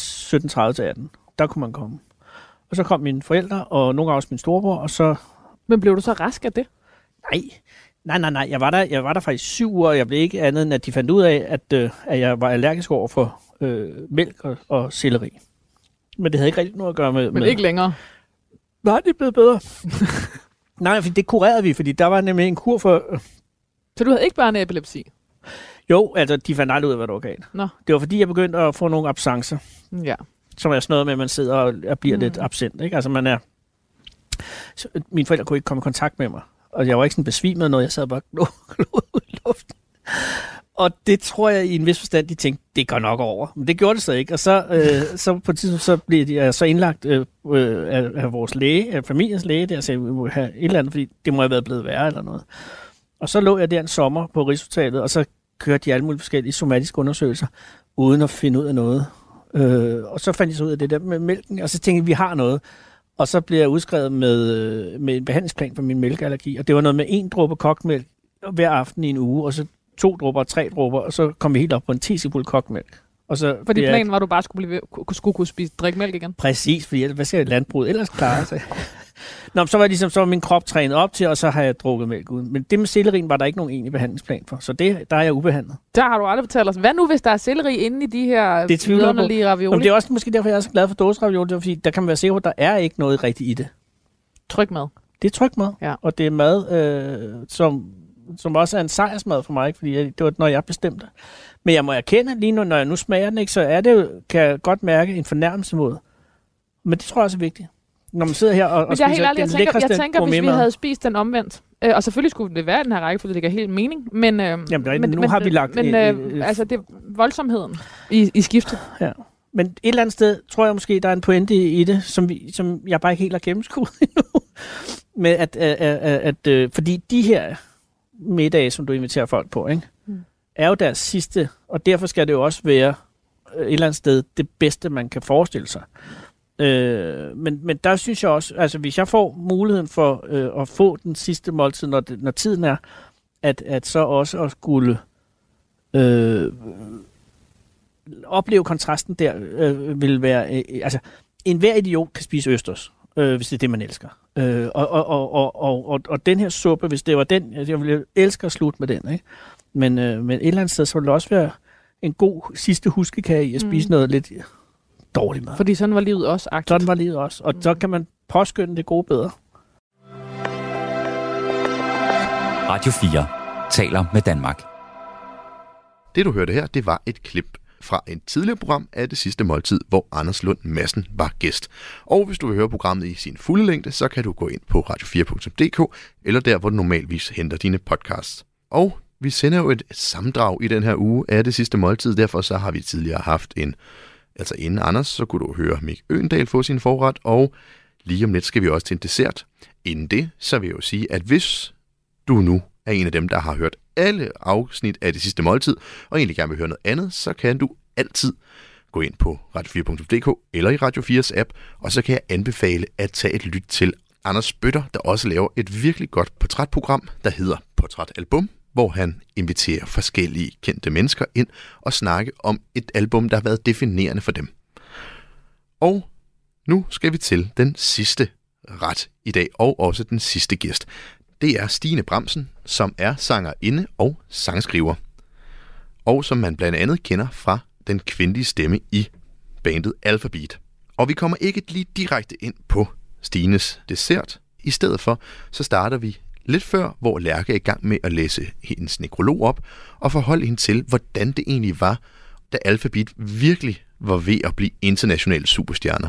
17.30 til 18. Der kunne man komme. Og så kom mine forældre, og nogle gange også min storebror, og så... Men blev du så rask af det? Nej, nej, nej, nej. Jeg var der, jeg var der faktisk syv uger, og jeg blev ikke andet end, at de fandt ud af, at, øh, at jeg var allergisk over for øh, mælk og, og selleri. Men det havde ikke rigtig noget at gøre med... Men med ikke længere. Nej, det er blevet bedre. Nej, for det kurerede vi, fordi der var nemlig en kur for... Så du havde ikke børneepilepsi? Jo, altså, de fandt aldrig ud af, hvad der var galt. Nå. Det var fordi, jeg begyndte at få nogle absencer, Ja. som er sådan noget med, at man sidder og bliver mm. lidt absent. Ikke? Altså, man er... Så, mine forældre kunne ikke komme i kontakt med mig. Og jeg var ikke sådan besvimet noget, jeg sad bare og i luften. Og det tror jeg i en vis forstand, de tænkte, det går nok over. Men det gjorde det så ikke. Og så, øh, så på et tidspunkt, så blev de øh, så indlagt øh, øh, af, af, vores læge, af familiens læge, der sagde, vi må have et eller andet, fordi det må have været blevet værre eller noget. Og så lå jeg der en sommer på Rigshospitalet, og så kørte de alle mulige forskellige somatiske undersøgelser, uden at finde ud af noget. Øh, og så fandt jeg så ud af det der med mælken, og så tænkte jeg, vi har noget. Og så blev jeg udskrevet med, øh, med en behandlingsplan for min mælkeallergi, og det var noget med en dråbe kokmælk hver aften i en uge, og så to dråber og tre dråber, og så kom vi helt op på en tesipul kokmælk. Og så Fordi planen var, at du bare skulle, blive, skulle kunne spise, drikke mælk igen. Præcis, fordi hvad skal landbruget ellers klare sig? Nå, så var, ligesom, så var min krop trænet op til, og så har jeg drukket mælk ud. Men det med sellerien var der ikke nogen egentlig behandlingsplan for. Så det, der er jeg ubehandlet. Der har du aldrig fortalt os. Hvad nu, hvis der er selleri inde i de her Det jeg vidunderlige Nå, ravioli? men det er også måske derfor, jeg er så glad for dåseravioli. Det er, fordi der kan man være sikker på, at der er ikke noget rigtigt i det. Tryk med. Det er trygt mad, Ja. og det er mad, øh, som, som også er en sejrsmad for mig, ikke? fordi jeg, det var, når jeg bestemte. Men jeg må erkende, lige nu, når jeg nu smager den, ikke, så er det jo, kan jeg godt mærke en fornærmelse mod. Men det tror jeg også er vigtigt. Når man sidder her og, og Men jeg er helt spiser ærlig, jeg den tænker, jeg tænker hvis vi havde spist den omvendt. Øh, og selvfølgelig skulle det være den her række, for det giver helt mening. Men, øh, Jamen, men, nu men, har vi lagt... Men øh, øh, øh, altså, det er voldsomheden i, i skiftet. Men et eller andet sted tror jeg måske, der er en pointe i, i det, som, vi, som jeg bare ikke helt har gennemskuet endnu. Med at, at, at, at, øh, fordi de her middage, som du inviterer folk på, ikke, Mm. er jo deres sidste, og derfor skal det jo også være øh, et eller andet sted det bedste, man kan forestille sig. Øh, men, men der synes jeg også, altså hvis jeg får muligheden for øh, at få den sidste måltid, når, det, når tiden er, at, at så også at skulle øh, opleve kontrasten der, øh, vil være, øh, altså enhver idiot kan spise østers, øh, hvis det er det, man elsker. Øh, og, og, og, og, og, og, og den her suppe, hvis det var den, altså, jeg ville elske at slutte med den, ikke? Men, øh, men et eller andet sted, så ville det også være en god sidste huskekage i at spise Mm. noget lidt dårligt mad. Fordi sådan var livet også aktivt. Sådan var livet også. Og så kan man påskynde det gode bedre. Radio 4 taler med Danmark. Det du hørte her, det var et klip fra et tidligere program af det sidste måltid, hvor Anders Lund Madsen var gæst. Og hvis du vil høre programmet i sin fulde længde, så kan du gå ind på radio4.dk, eller der, hvor du normalvis henter dine podcasts. Og vi sender jo et sammendrag i den her uge af det sidste måltid, derfor så har vi tidligere haft en, altså inden Anders, så kunne du høre Mik Øendal få sin forret, og lige om lidt skal vi også til en dessert. Inden det, så vil jeg jo sige, at hvis du nu er en af dem, der har hørt alle afsnit af det sidste måltid, og egentlig gerne vil høre noget andet, så kan du altid gå ind på radio4.dk eller i Radio 4's app, og så kan jeg anbefale at tage et lyt til Anders Bøtter, der også laver et virkelig godt portrætprogram, der hedder Portrætalbum, hvor han inviterer forskellige kendte mennesker ind og snakke om et album, der har været definerende for dem. Og nu skal vi til den sidste ret i dag, og også den sidste gæst. Det er Stine Bramsen, som er sangerinde og sangskriver. Og som man blandt andet kender fra den kvindelige stemme i bandet Alphabet. Og vi kommer ikke lige direkte ind på Stines dessert. I stedet for, så starter vi lidt før, hvor Lærke er i gang med at læse hendes nekrolog op og forholde hende til, hvordan det egentlig var, da Alphabet virkelig var ved at blive internationale superstjerner.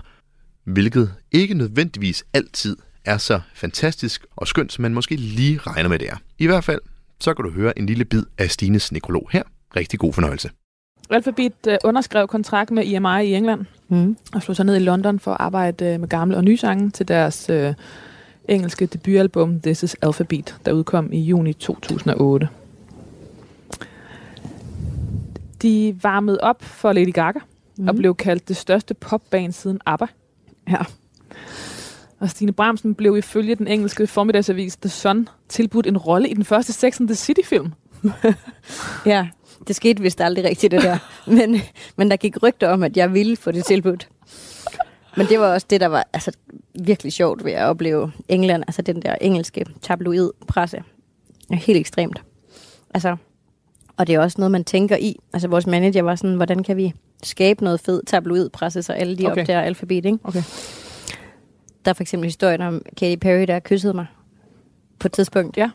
Hvilket ikke nødvendigvis altid er så fantastisk og skønt, som man måske lige regner med det er. I hvert fald, så kan du høre en lille bid af Stines nekrolog her. Rigtig god fornøjelse. Alphabet øh, underskrev kontrakt med EMI i England Mm. og slog sig ned i London for at arbejde øh, med gamle og nye sange til deres øh, engelske debutalbum This is Alphabet, der udkom i juni 2008. De varmede op for Lady Gaga mm. og blev kaldt det største popband siden ABBA. Ja. Og Stine Bramsen blev ifølge den engelske formiddagsavis The Sun tilbudt en rolle i den første Sex and the City-film. Ja, det skete vist aldrig rigtigt, det der. men, men der gik rygter om, at jeg ville få det tilbudt. Men det var også det, der var altså, virkelig sjovt ved at opleve England, altså den der engelske tabloid-presse. Helt ekstremt. Altså, og det er også noget, man tænker i. Altså, vores manager var sådan, hvordan kan vi skabe noget fed tabloid-presse, så alle de okay. opdager alfabet, ikke? Okay. Der er for eksempel historien om Katy Perry, der kyssede mig på et tidspunkt. Ja.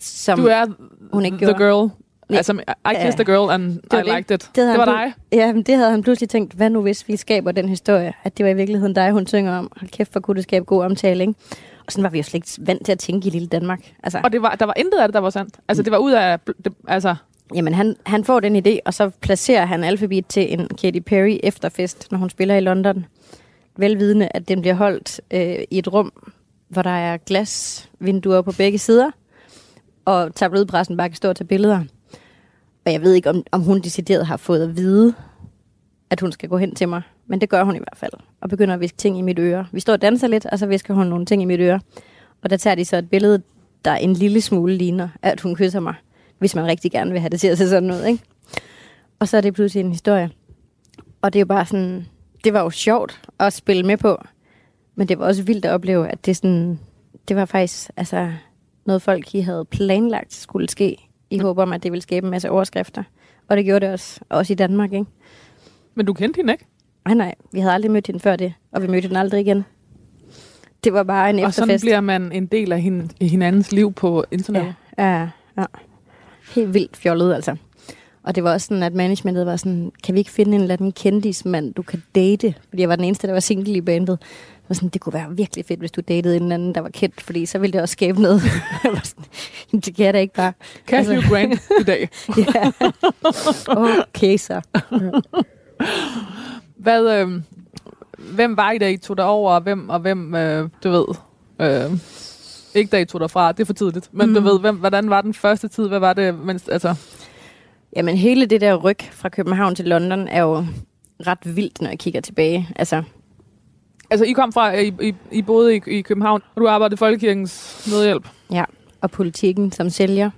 Som, Du er hun ikke the gjorde. girl. Altså, I kissed the girl, and var I det. liked it. Det Det var dig. Ja, men det havde han pludselig tænkt, hvad nu hvis vi skaber den historie, at det var i virkeligheden dig, hun synger om. Hold kæft, hvor kunne det skabe god omtale, ikke? Og sådan var vi jo slet ikke vant til at tænke i lille Danmark. Altså, Og det var, der var intet af det, der var sandt. Altså, det var ud af... Det, altså, jamen, han, han får den idé, og så placerer han alfabet til en Katy Perry efterfest, når hun spiller i London. Velvidende, at den bliver holdt øh, i et rum, hvor der er glasvinduer på begge sider, og tabloidpressen bare kan stå og tage billeder. Og jeg ved ikke, om, om hun decideret har fået at vide, at hun skal gå hen til mig. Men det gør hun i hvert fald. Og begynder at viske ting i mit øre. Vi står og danser lidt, og så visker hun nogle ting i mit øre. Og der tager de så et billede, der en lille smule ligner, at hun kysser mig. Hvis man rigtig gerne vil have det til at se sådan ud, ikke? Og så er det pludselig en historie. Og det er jo bare sådan... Det var jo sjovt at spille med på. Men det var også vildt at opleve, at det, sådan, det var faktisk altså, noget, folk I havde planlagt skulle ske, i håb om, at det ville skabe en masse overskrifter. Og det gjorde det også, også i Danmark, ikke? Men du kendte hende ikke? Nej, nej, vi havde aldrig mødt hende før det, og vi mødte hende aldrig igen. Det var bare en Og sådan efterfest. bliver man en del af hin- hinandens liv på internettet. Ja, ja, ja. Helt vildt fjollet, altså. Og det var også sådan, at managementet var sådan, kan vi ikke finde en eller anden kendismand, du kan date? Fordi jeg var den eneste, der var single i bandet. Det, var sådan, det kunne være virkelig fedt, hvis du datede en eller anden, der var kendt, fordi så ville det også skabe noget. Jeg var sådan, "Jamen, det kan jeg da ikke bare. Kan altså, Grant i dag. ja. Okay, så. Hvad, øh, hvem var I, da I tog derover, og hvem, og hvem øh, du ved, øh, ikke da I tog derfra, det er for tidligt, men mm. du ved, hvem, hvordan var den første tid, hvad var det, mens, altså, Jamen, hele det der ryg fra København til London er jo ret vildt, når jeg kigger tilbage. Altså, altså I kom fra, øh, I, I, I boede i, i København, og du arbejdede i Folkekirkens Nødhjælp. Ja, og politikken som sælger.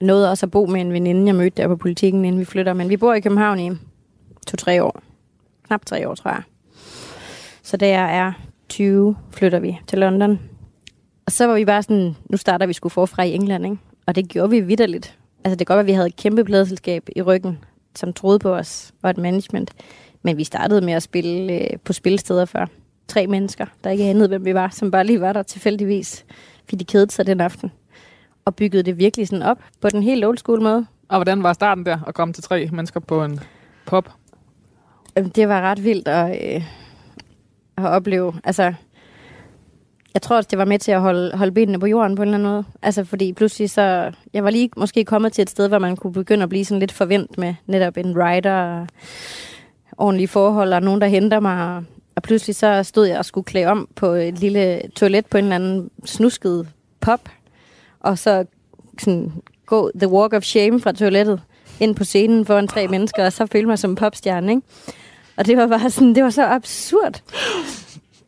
Nåede også at bo med en veninde, jeg mødte der på politikken, inden vi flytter. Men vi bor i København i to-tre år. Knap tre år, tror jeg. Så da jeg er 20, flytter vi til London. Og så var vi bare sådan, nu starter vi skulle forfra i England, ikke? Og det gjorde vi vidderligt. Altså det kan godt være, at vi havde et kæmpe pladeselskab i ryggen, som troede på os, og et management. Men vi startede med at spille øh, på spillesteder for tre mennesker, der ikke anede, hvem vi var, som bare lige var der tilfældigvis, fordi de kedede sig den aften. Og byggede det virkelig sådan op på den helt old school måde. Og hvordan var starten der, at komme til tre mennesker på en pop? Det var ret vildt at, øh, at opleve. Altså, jeg tror også, det var med til at holde, holde benene på jorden på en eller anden måde. Altså, fordi pludselig så... Jeg var lige måske kommet til et sted, hvor man kunne begynde at blive sådan lidt forvent med netop en rider, og ordentlige forhold, og nogen, der henter mig. Og, og pludselig så stod jeg og skulle klæde om på et lille toilet på en eller anden snusket pop. Og så sådan gå the walk of shame fra toilettet ind på scenen foran tre mennesker, og så føle mig som popstjerne, ikke? Og det var bare sådan, det var så absurd.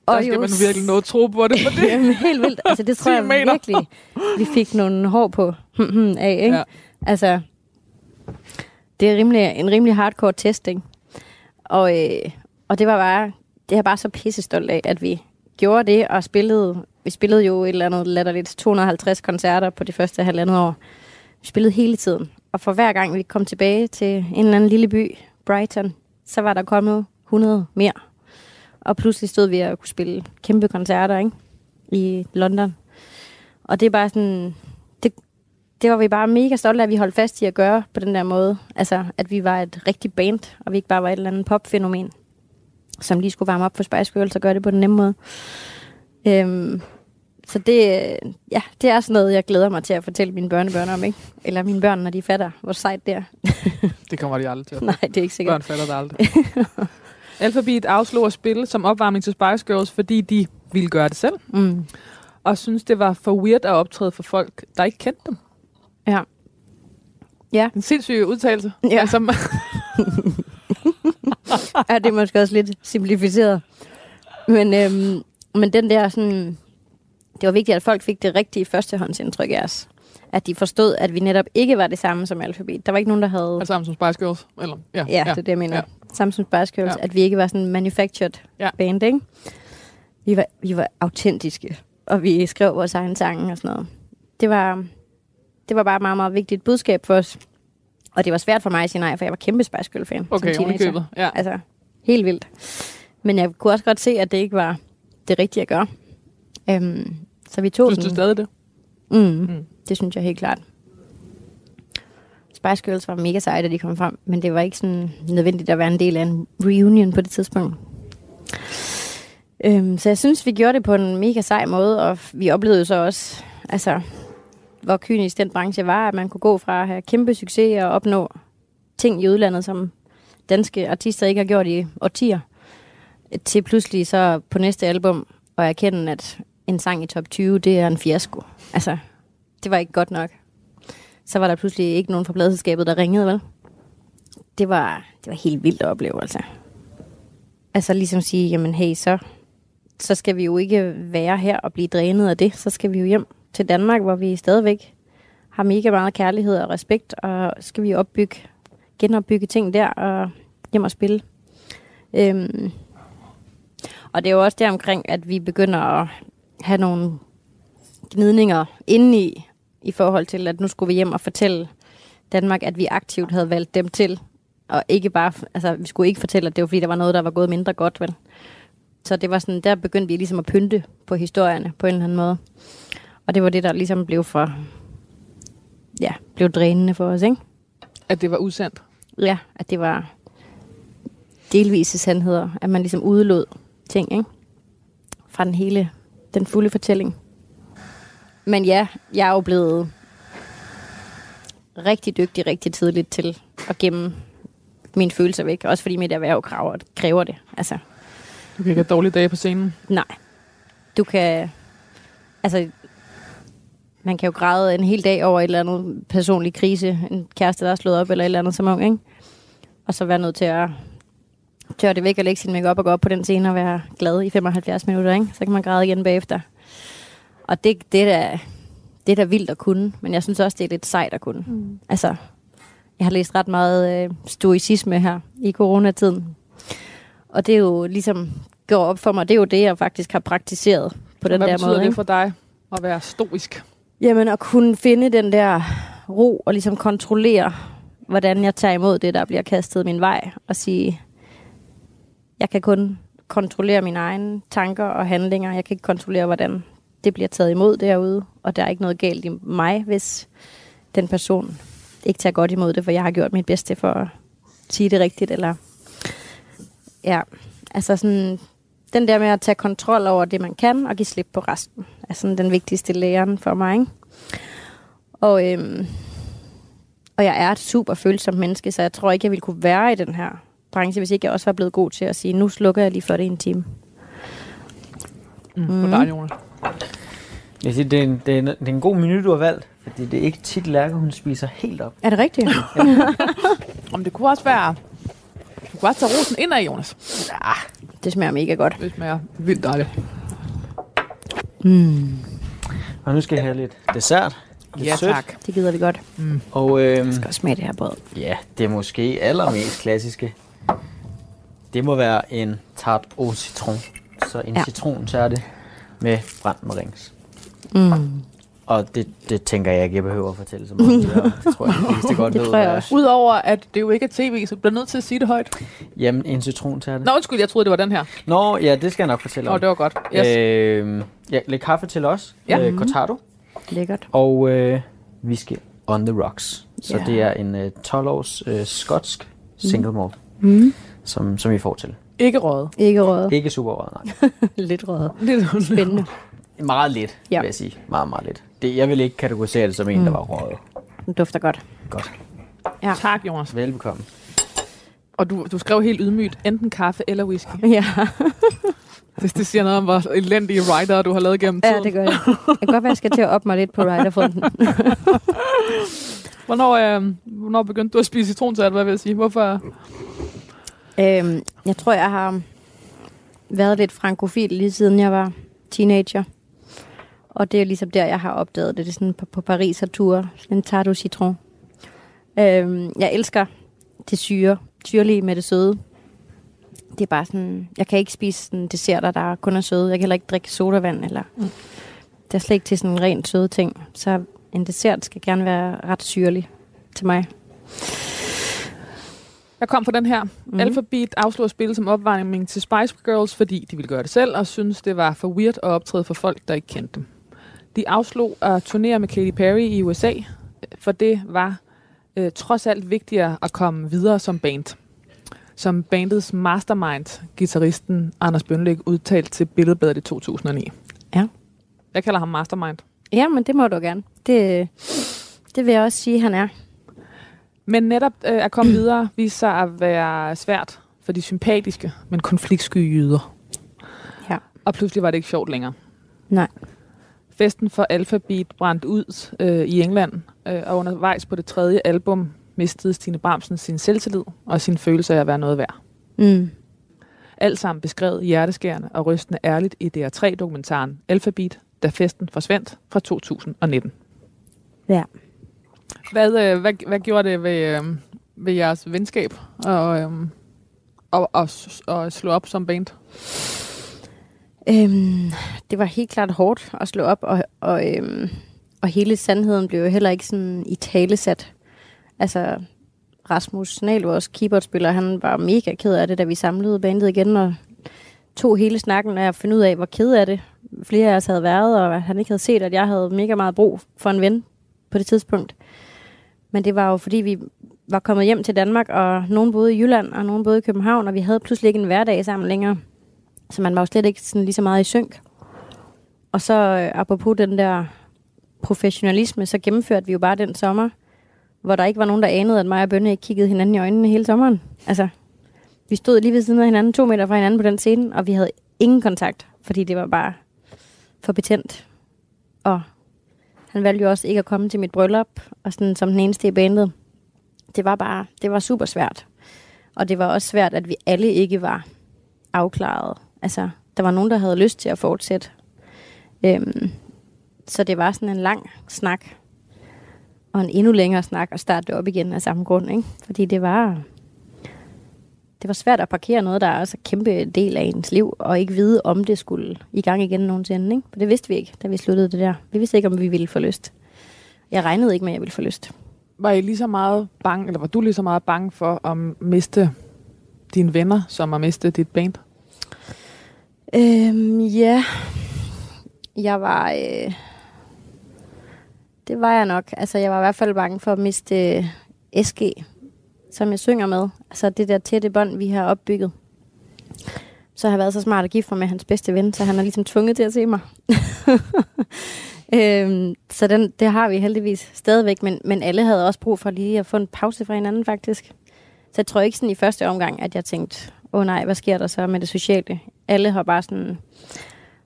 Der skal man virkelig nå at tro på det, for det. Jamen, helt vildt. Altså, det tror 10 jeg meter. virkelig, vi fik nogle hår på af, ikke? Ja. Altså, det er rimelig, en rimelig hardcore testing. Og, øh, og det var bare, det er bare så pissestolt af, at vi gjorde det og spillede. Vi spillede jo et eller andet latterligt 250 koncerter på de første halvandet år. Vi spillede hele tiden. Og for hver gang vi kom tilbage til en eller anden lille by, Brighton, så var der kommet 100 mere. Og pludselig stod vi og kunne spille kæmpe koncerter, ikke? I London. Og det er bare sådan... Det, var vi bare mega stolte af, at vi holdt fast i at gøre på den der måde. Altså, at vi var et rigtigt band, og vi ikke bare var et eller andet popfænomen, som lige skulle varme op for Spice Girls og gøre det på den nemme måde. Øhm, så det, ja, det er sådan noget, jeg glæder mig til at fortælle mine børnebørn om, ikke? Eller mine børn, når de fatter, hvor sejt det er. Det kommer de aldrig til. Nej, det er ikke sikkert. Børn fatter det aldrig. Alphabet afslog at spille som opvarmning til Spice Girls, fordi de ville gøre det selv. Mm. Og synes det var for weird at optræde for folk, der ikke kendte dem. Ja. Ja. En sindssyg udtalelse. Ja. Altså, ja, det er måske også lidt simplificeret. Men, øhm, men den der sådan... Det var vigtigt, at folk fik det rigtige førstehåndsindtryk af os. At de forstod, at vi netop ikke var det samme som Alphabet. Der var ikke nogen, der havde... altså som Spice Girls. Eller, ja, Ja, det er det, jeg mener. Ja. Ja. Samsung Spice Girls, Ja. ja. at vi ikke var sådan en manufactured Ja. ja. band, ikke? Vi var, vi var autentiske, og vi skrev vores egen sange og sådan noget. Det var, det var bare et meget, meget vigtigt budskab for os. Og det var svært for mig at sige nej, for jeg var kæmpe Spice Girl-fan Okay, som købet. Ja. Altså, helt vildt. Men jeg kunne også godt se, at det ikke var det rigtige at gøre. Øhm, så vi tog Synes du den. stadig det? Mm, Mm. Det synes jeg helt klart. Spice Girls var mega seje, da de kom frem, men det var ikke sådan nødvendigt at være en del af en reunion på det tidspunkt. Øhm, så jeg synes, vi gjorde det på en mega sej måde, og vi oplevede så også, altså, hvor kynisk den branche var, at man kunne gå fra at have kæmpe succes og opnå ting i udlandet, som danske artister ikke har gjort i årtier, til pludselig så på næste album og erkende, at en sang i top 20, det er en fiasko. Altså, det var ikke godt nok. Så var der pludselig ikke nogen fra pladselskabet, der ringede, vel? Det var, det var helt vildt at opleve, altså. Altså ligesom sige, jamen hey, så, så skal vi jo ikke være her og blive drænet af det. Så skal vi jo hjem til Danmark, hvor vi stadigvæk har mega meget kærlighed og respekt, og skal vi opbygge, genopbygge ting der og hjem og spille. Øhm, Og det er jo også der omkring, at vi begynder at have nogle gnidninger indeni, i forhold til, at nu skulle vi hjem og fortælle Danmark, at vi aktivt havde valgt dem til. Og ikke bare, altså vi skulle ikke fortælle, at det var fordi, der var noget, der var gået mindre godt, vel? Så det var sådan, der begyndte vi ligesom at pynte på historierne på en eller anden måde. Og det var det, der ligesom blev for, ja, blev drænende for os, ikke? At det var usandt. Ja, at det var delvise sandheder, at man ligesom udelod ting, ikke? Fra den hele, den fulde fortælling. Men ja, jeg er jo blevet rigtig dygtig rigtig tidligt til at gemme mine følelser væk. Også fordi mit erhverv kræver, kræver det. Altså, Du kan ikke have dårlige dage på scenen. nej. Du kan... Altså, man kan jo græde en hel dag over et eller andet personlig krise. En kæreste, der er slået op, eller et eller andet som ung, ikke? Og så være nødt til at tørre det væk og lægge sin make op og gå op på den scene og være glad i 75 minutter, ikke? Så kan man græde igen bagefter. Og det, det, er da, det er da vildt at kunne, men jeg synes også, det er lidt sejt at kunne. Mm. Altså, jeg har læst ret meget øh, stoicisme her i coronatiden. Og det er jo ligesom går op for mig, det er jo det, jeg faktisk har praktiseret på den Hvad der betyder måde. det ikke? for dig at være stoisk? Jamen at kunne finde den der ro og ligesom kontrollere, hvordan jeg tager imod det, der bliver kastet min vej. Og sige, jeg kan kun kontrollere mine egne tanker og handlinger. Jeg kan ikke kontrollere, hvordan det bliver taget imod derude. Og der er ikke noget galt i mig, hvis den person ikke tager godt imod det, for jeg har gjort mit bedste for at sige det rigtigt. Eller ja, altså sådan, den der med at tage kontrol over det, man kan, og give slip på resten, er sådan den vigtigste læren for mig. Ikke? Og, øhm, og jeg er et super følsomt menneske, så jeg tror ikke, jeg ville kunne være i den her branche, hvis ikke jeg også var blevet god til at sige, nu slukker jeg lige for det en time. Mm. Mhm. For dig, Jonas. Jeg siger, det, er en, det, er en, det er en god menu, du har valgt, fordi det er ikke tit Lærke, hun spiser helt op. Er det rigtigt? Om det kunne også være... Du kunne også tage rosen ind af, Jonas. Det smager mega godt. Det smager vildt dejligt. Mm, Og nu skal jeg have lidt dessert. Lidt Ja, sødt. tak. det gider vi godt. Og øhm, Jeg skal også smage det her brød. ja, det er måske allermest klassiske. Det må være en tart au citron. Så en Ja. ja. citrontærte med brændt marings. Mm. Og det, det tænker jeg ikke, jeg behøver at fortælle så meget. Det, det tror jeg, de fleste godt Det ved, tror jeg hvad er. også. Udover at det jo ikke er tv, så du bliver nødt til at sige det højt. Jamen, en citrontærte. Nå, undskyld, jeg troede, det var den her. Nå, ja, det skal jeg nok fortælle Nå, om. det var godt. Yes. Øhm, ja, lidt kaffe til os. Ja. Øh, cortado. Lækkert. Og øh, whisky on the rocks. Så Ja. det er en øh, 12-års øh, skotsk single malt, Mm. som, som I får til. Ikke røget. Ikke røget. Ikke super rød, nej. Lidt røget. Lidt Spændende. Meget lidt, ja. vil jeg sige. Meget, meget lidt. Det, jeg vil ikke kategorisere det som en, Mm. der var røget. Den dufter godt. Godt. Ja. Tak, Jonas. Velbekomme. Og du, du skrev helt ydmygt, enten kaffe eller whisky. Ja, Hvis det siger noget om, hvor elendige writer du har lavet gennem tiden. ja det gør jeg. Det kan godt være, jeg skal til at op mig lidt på riderfronten. Hvornår, øh, hvornår begyndte du at spise citrontærte, hvad vil jeg sige? Hvorfor? Øhm, jeg tror, jeg har været lidt frankofil lige siden jeg var teenager. Og det er ligesom der, jeg har opdaget det. Det er sådan på, på Paris og tur. En tarte au citron. Øhm, jeg elsker det syre. Syrlige med det søde. Det er bare sådan... Jeg kan ikke spise sådan desserter, der kun er søde. Jeg kan heller ikke drikke sodavand. Eller, Mm. Det er slet ikke til sådan en rent søde ting. Så en dessert skal gerne være ret syrlig til mig. Jeg kom fra den her. Mhm. Mm. Alphabet afslog at spille som opvarmning til Spice Girls, fordi de ville gøre det selv, og synes det var for weird at optræde for folk, der ikke kendte dem. De afslog at turnere med Katy Perry i USA, for det var øh, trods alt vigtigere at komme videre som band. Som bandets mastermind, gitarristen Anders Bønlæg, udtalt til Billedbladet i 2009. Ja. Jeg kalder ham mastermind. Ja, men det må du gerne. Det, det vil jeg også sige, han er. Men netop øh, at komme videre viser sig at være svært for de sympatiske, men konfliktsky jyder. Ja. Og pludselig var det ikke sjovt længere. Nej. Festen for Alphabet brændte ud øh, i England, øh, og undervejs på det tredje album mistede Stine Bramsen sin selvtillid og sin følelse af at være noget værd. Mm. Alt sammen beskrevet hjerteskærende og rystende ærligt i DR3-dokumentaren Alphabet, da festen forsvandt fra 2019. Ja. Hvad, øh, hvad, hvad gjorde det ved, øh, ved jeres venskab og, øh, og, og, og slå op som band? Øhm, det var helt klart hårdt at slå op, og, og, øhm, og hele sandheden blev jo heller ikke sådan i talesat. Altså, Rasmus Snal, vores keyboardspiller, han var mega ked af det, da vi samlede bandet igen, og tog hele snakken af at finde ud af, hvor ked af det flere af os havde været, og han ikke havde set, at jeg havde mega meget brug for en ven på det tidspunkt. Men det var jo fordi, vi var kommet hjem til Danmark, og nogen boede i Jylland, og nogen boede i København, og vi havde pludselig ikke en hverdag sammen længere. Så man var jo slet ikke sådan lige så meget i synk. Og så øh, apropos den der professionalisme, så gennemførte vi jo bare den sommer, hvor der ikke var nogen, der anede, at mig og Bønne ikke kiggede hinanden i øjnene hele sommeren. Altså, vi stod lige ved siden af hinanden, to meter fra hinanden på den scene, og vi havde ingen kontakt, fordi det var bare for betændt. Og han valgte jo også ikke at komme til mit bryllup, og sådan som den eneste i bandet. Det var bare, det var super svært. Og det var også svært, at vi alle ikke var afklaret. Altså, der var nogen, der havde lyst til at fortsætte. Øhm, så det var sådan en lang snak, og en endnu længere snak, at starte det op igen af samme grund, ikke? Fordi det var, det var svært at parkere noget, der er også en kæmpe del af ens liv, og ikke vide, om det skulle i gang igen nogensinde. Ikke? For det vidste vi ikke, da vi sluttede det der. Vi vidste ikke, om vi ville få lyst. Jeg regnede ikke med, at jeg ville få lyst. Var I lige så meget bange, eller var du lige så meget bange for at miste dine venner, som at miste dit band? Øhm, ja. Jeg var... Øh, det var jeg nok. Altså, jeg var i hvert fald bange for at miste øh, SG, som jeg synger med. Altså, det der tætte bånd, vi har opbygget. Så har jeg været så smart at gifte mig med hans bedste ven, så han er ligesom tvunget til at se mig. øhm, så den, det har vi heldigvis stadigvæk, men, men alle havde også brug for lige at få en pause fra hinanden, faktisk. Så jeg tror ikke sådan i første omgang, at jeg tænkte, åh oh, nej, hvad sker der så med det sociale? Alle har bare sådan,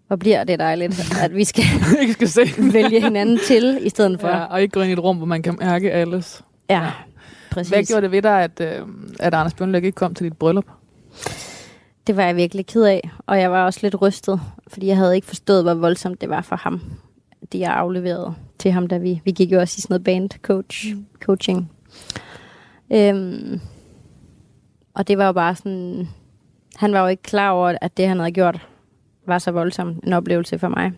hvor bliver det dejligt, at vi skal, ikke skal se. vælge hinanden til, i stedet for. Ja, og ikke gå ind i et rum, hvor man kan mærke alles. Ja, præcis. Hvad gjorde det ved dig, at, øh, at Anders Bjørnlæg ikke kom til dit bryllup? Det var jeg virkelig ked af, og jeg var også lidt rystet, fordi jeg havde ikke forstået, hvor voldsomt det var for ham, det jeg afleverede til ham, da vi, vi gik jo også i sådan noget band coach, mm. coaching. Øhm, og det var jo bare sådan, han var jo ikke klar over, at det han havde gjort, var så voldsom en oplevelse for mig.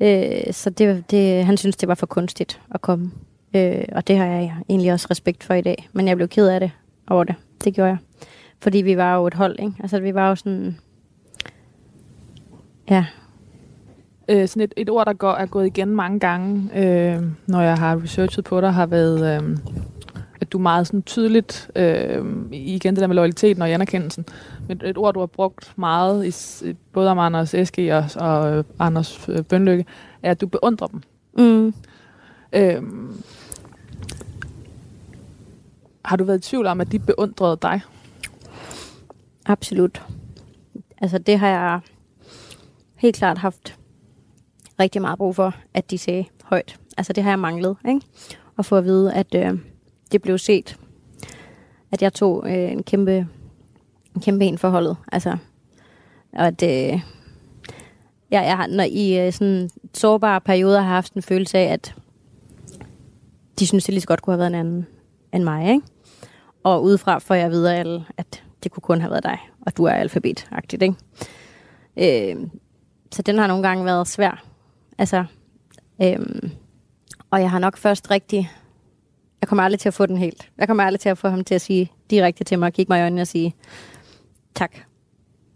Øh, så det, det, han synes det var for kunstigt at komme. Øh, og det har jeg egentlig også respekt for i dag. Men jeg blev ked af det over det. Det gjorde jeg. Fordi vi var jo et hold, ikke? Altså vi var jo sådan... Ja. Øh, sådan et, et ord, der går, er gået igen mange gange, øh, når jeg har researchet på dig, har været... Øh, du meget sådan tydeligt, øh, igen det der med loyaliteten og anerkendelsen, men et ord, du har brugt meget, i, både om Anders Eske og, og Anders Bønlykke, er, at du beundrer dem. Mm. Øh, har du været i tvivl om, at de beundrede dig? Absolut. Altså det har jeg helt klart haft rigtig meget brug for, at de sagde højt. Altså det har jeg manglet, ikke? At få at vide, at øh, det blev set. At jeg tog øh, en kæmpe en kæmpe en forholdet. Altså, og at øh, jeg, jeg har, når i øh, sådan sårbare perioder har haft en følelse af, at de synes, det lige så godt kunne have været en anden end mig, ikke? Og udefra får jeg videre, alle, at det kunne kun have været dig, og du er alfabetagtigt, ikke? Øh, så den har nogle gange været svær. Altså, øh, og jeg har nok først rigtig... Jeg kommer aldrig til at få den helt. Jeg kommer aldrig til at få ham til at sige direkte til mig, og kigge mig i øjnene og sige, tak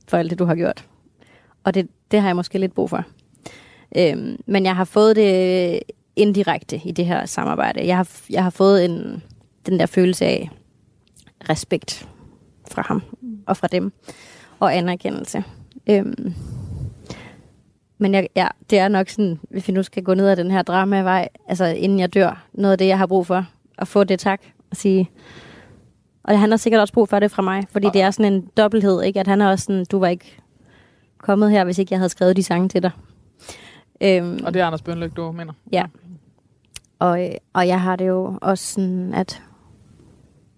for alt det, du har gjort. Og det, det har jeg måske lidt brug for. Øhm, men jeg har fået det indirekte i det her samarbejde. Jeg har, jeg har fået en, den der følelse af respekt fra ham og fra dem, og anerkendelse. Øhm, men jeg, ja, det er nok sådan, hvis vi nu skal gå ned ad den her dramavej, altså inden jeg dør, noget af det, jeg har brug for, at få det tak, og sige, og han har sikkert også brug for det fra mig, fordi det er sådan en dobbelthed, ikke? at han er også sådan, du var ikke kommet her, hvis ikke jeg havde skrevet de sange til dig. Øhm, og det er Anders Bønlyk, du mener? Ja. Og, og jeg har det jo også sådan, at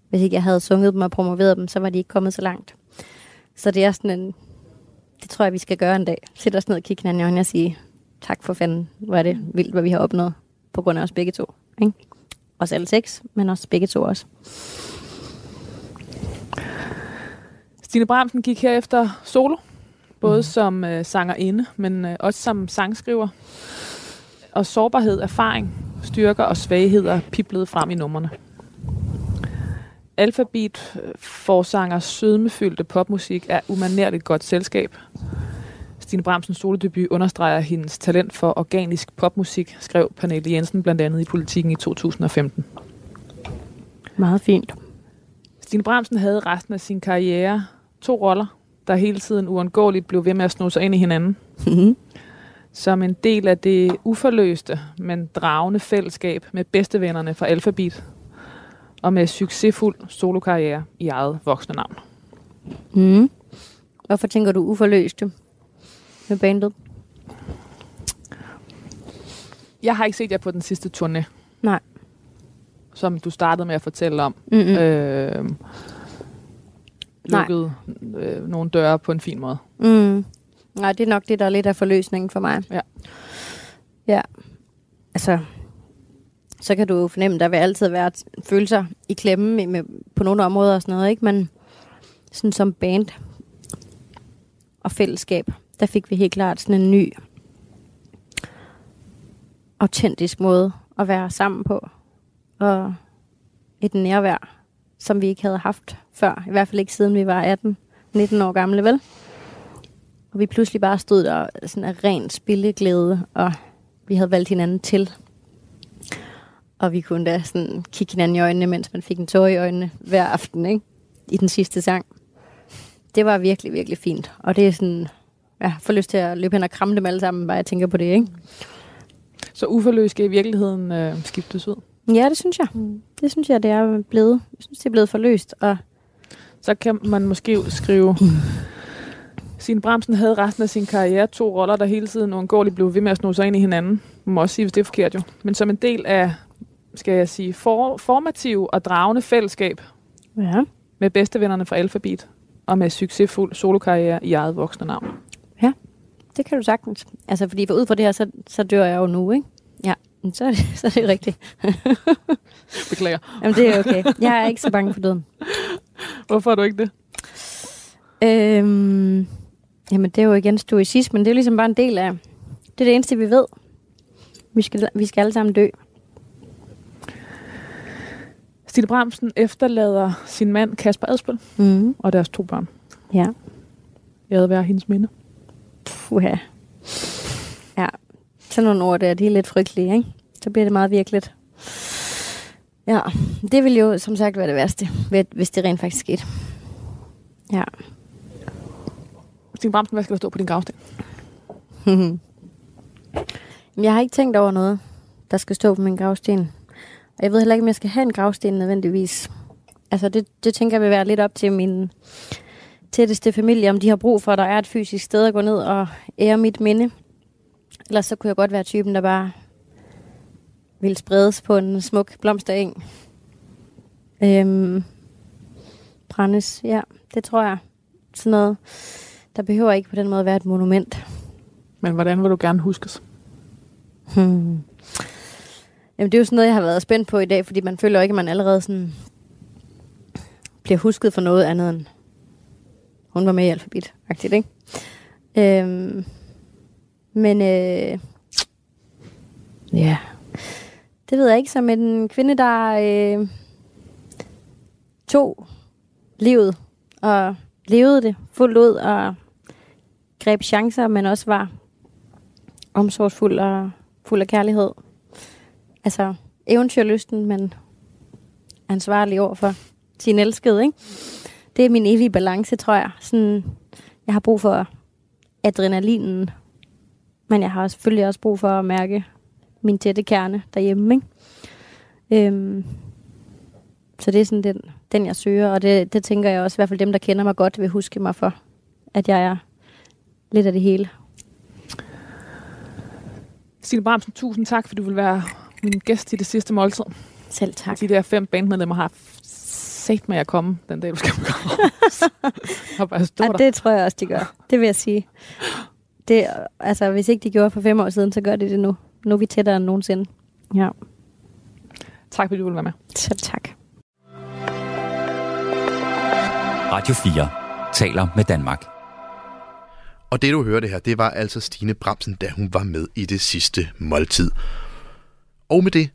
hvis ikke jeg havde sunget dem og promoveret dem, så var de ikke kommet så langt. Så det er sådan en, det tror jeg, vi skal gøre en dag. Sætte os ned og kigge hinanden i øjnene og sige, tak for fanden, hvor er det vildt, hvad vi har opnået, på grund af os begge to. Ikke? Os alle seks, men også begge to også. Stine Bramsen gik her efter solo både mm. som øh, sangerinde, men øh, også som sangskriver. Og sårbarhed, erfaring, styrker og svagheder piblede frem i numrene. Alphabet øh, forsanger sødmefyldte popmusik er umanerligt godt selskab. Stine Bramsens solodebut understreger hendes talent for organisk popmusik, skrev Pernille Jensen blandt andet i Politiken i 2015. Meget fint. Stine Bramsen havde resten af sin karriere to roller, der hele tiden uundgåeligt blev ved med at sno sig ind i hinanden. Mhm. Som en del af det uforløste, men dragende fællesskab med bedstevennerne fra Alphabet. Og med succesfuld solokarriere i eget voksne navn. Mm. Hvorfor tænker du uforløste med bandet? Jeg har ikke set jer på den sidste turné. Nej. Som du startede med at fortælle om. Mm-mm. Øh, lukkede øh, nogle døre på en fin måde. Mm. Nej, det er nok det, der er lidt af forløsningen for mig. Ja. Ja. Altså, så kan du jo fornemme, der vil altid være følelser i klemme med, med, på nogle områder og sådan noget, ikke? Men sådan som band og fællesskab, der fik vi helt klart sådan en ny autentisk måde at være sammen på. Og et nærvær, som vi ikke havde haft før. I hvert fald ikke siden vi var 18-19 år gamle, vel? Og vi pludselig bare stod der sådan af ren spilleglæde, og vi havde valgt hinanden til. Og vi kunne da sådan kigge hinanden i øjnene, mens man fik en tår i øjnene hver aften, ikke? I den sidste sang. Det var virkelig, virkelig fint. Og det er sådan, jeg får lyst til at løbe hen og kramme dem alle sammen, bare jeg tænker på det, ikke? Så uforløst skal i virkeligheden øh, skiftes ud. Ja, det synes jeg. Det synes jeg, det er blevet. Jeg synes, det er blevet forløst. Og Så kan man måske skrive... Signe Bramsen havde resten af sin karriere to roller, der hele tiden uundgåeligt blev ved med at sno sig ind i hinanden. Man må også sige, hvis det er forkert jo. Men som en del af, skal jeg sige, for, formativ og dragende fællesskab ja, med bedstevennerne fra Alphabet og med succesfuld solokarriere i eget voksne navn. Det kan du sagtens. Altså, fordi for ud fra det her, så, så dør jeg jo nu, ikke? Ja, men så er det, så er det rigtigt. Beklager. Jamen, det er okay. Jeg er ikke så bange for døden. Hvorfor er du ikke det? Øhm, jamen, det er jo igen stoicismen. Det er jo ligesom bare en del af... Det er det eneste, vi ved. Vi skal, vi skal alle sammen dø. Stine Bramsen efterlader sin mand Kasper Adspøl Mm. og deres to børn. Ja. Jeg havde været hendes minde. Puha. Ja. Sådan nogle ord der, de er lidt frygtelige, ikke? Så bliver det meget virkeligt. Ja, det vil jo som sagt være det værste, hvis det rent faktisk skete. Ja. Stine Bramsen, hvad skal der stå på din gravsten? Jeg har ikke tænkt over noget, der skal stå på min gravsten. Og jeg ved heller ikke, om jeg skal have en gravsten nødvendigvis. Altså, det, det tænker jeg vil være lidt op til min tætteste familie, om de har brug for, at der er et fysisk sted at gå ned og ære mit minde. Ellers så kunne jeg godt være typen, der bare ville spredes på en smuk blomstereng. Øhm, brændes, ja, det tror jeg. Sådan noget. Der behøver ikke på den måde være et monument. Men hvordan vil du gerne huskes? Hmm. Jamen, det er jo sådan noget, jeg har været spændt på i dag, fordi man føler ikke, at man allerede sådan bliver husket for noget andet end hun var med i alfabet, agtigt, ikke? Øhm, men øh, ja, det ved jeg ikke, som en kvinde, der øh, tog livet og levede det fuldt ud og greb chancer, men også var omsorgsfuld og fuld af kærlighed. Altså eventyrlysten, men ansvarlig over for sin elskede, ikke? Det er min evige balance, tror jeg. Sådan, jeg har brug for adrenalinen, men jeg har selvfølgelig også brug for at mærke min tætte kerne derhjemme, ikke? Øhm, så det er sådan den, den jeg søger, og det, det tænker jeg også, i hvert fald dem, der kender mig godt, vil huske mig for, at jeg er lidt af det hele. Stine Bramsen, tusind tak, fordi du vil være min gæst i det sidste måltid. Selv tak. De der fem bandmedlemmer har set mig at komme den dag, du skal på har bare stået Ja, der. det tror jeg også, de gør. Det vil jeg sige. Det, altså, hvis ikke de gjorde for fem år siden, så gør de det nu. Nu er vi tættere end nogensinde. Ja. Tak, fordi du vil være med. Så tak. Radio 4 taler med Danmark. Og det du hørte her, det var altså Stine Bramsen, da hun var med i det sidste måltid. Og med det,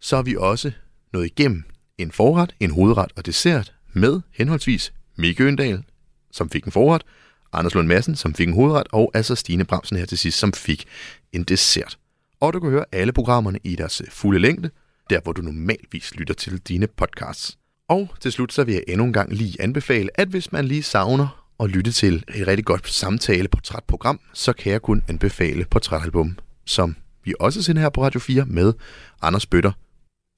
så er vi også nået igennem en forret, en hovedret og dessert med henholdsvis Mikke Øndal, som fik en forret, Anders Lund Madsen, som fik en hovedret, og altså Stine Bramsen her til sidst, som fik en dessert. Og du kan høre alle programmerne i deres fulde længde, der hvor du normalvis lytter til dine podcasts. Og til slut så vil jeg endnu en gang lige anbefale, at hvis man lige savner at lytte til et rigtig godt samtale portrætprogram, så kan jeg kun anbefale Portrætalbum, som vi også sender her på Radio 4 med Anders Bøtter.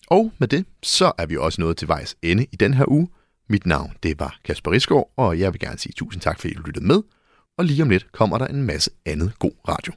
Og med det, så er vi også nået til vejs ende i den her uge. Mit navn, det var Kasper Risgaard, og jeg vil gerne sige tusind tak, fordi I lyttede med. Og lige om lidt kommer der en masse andet god radio.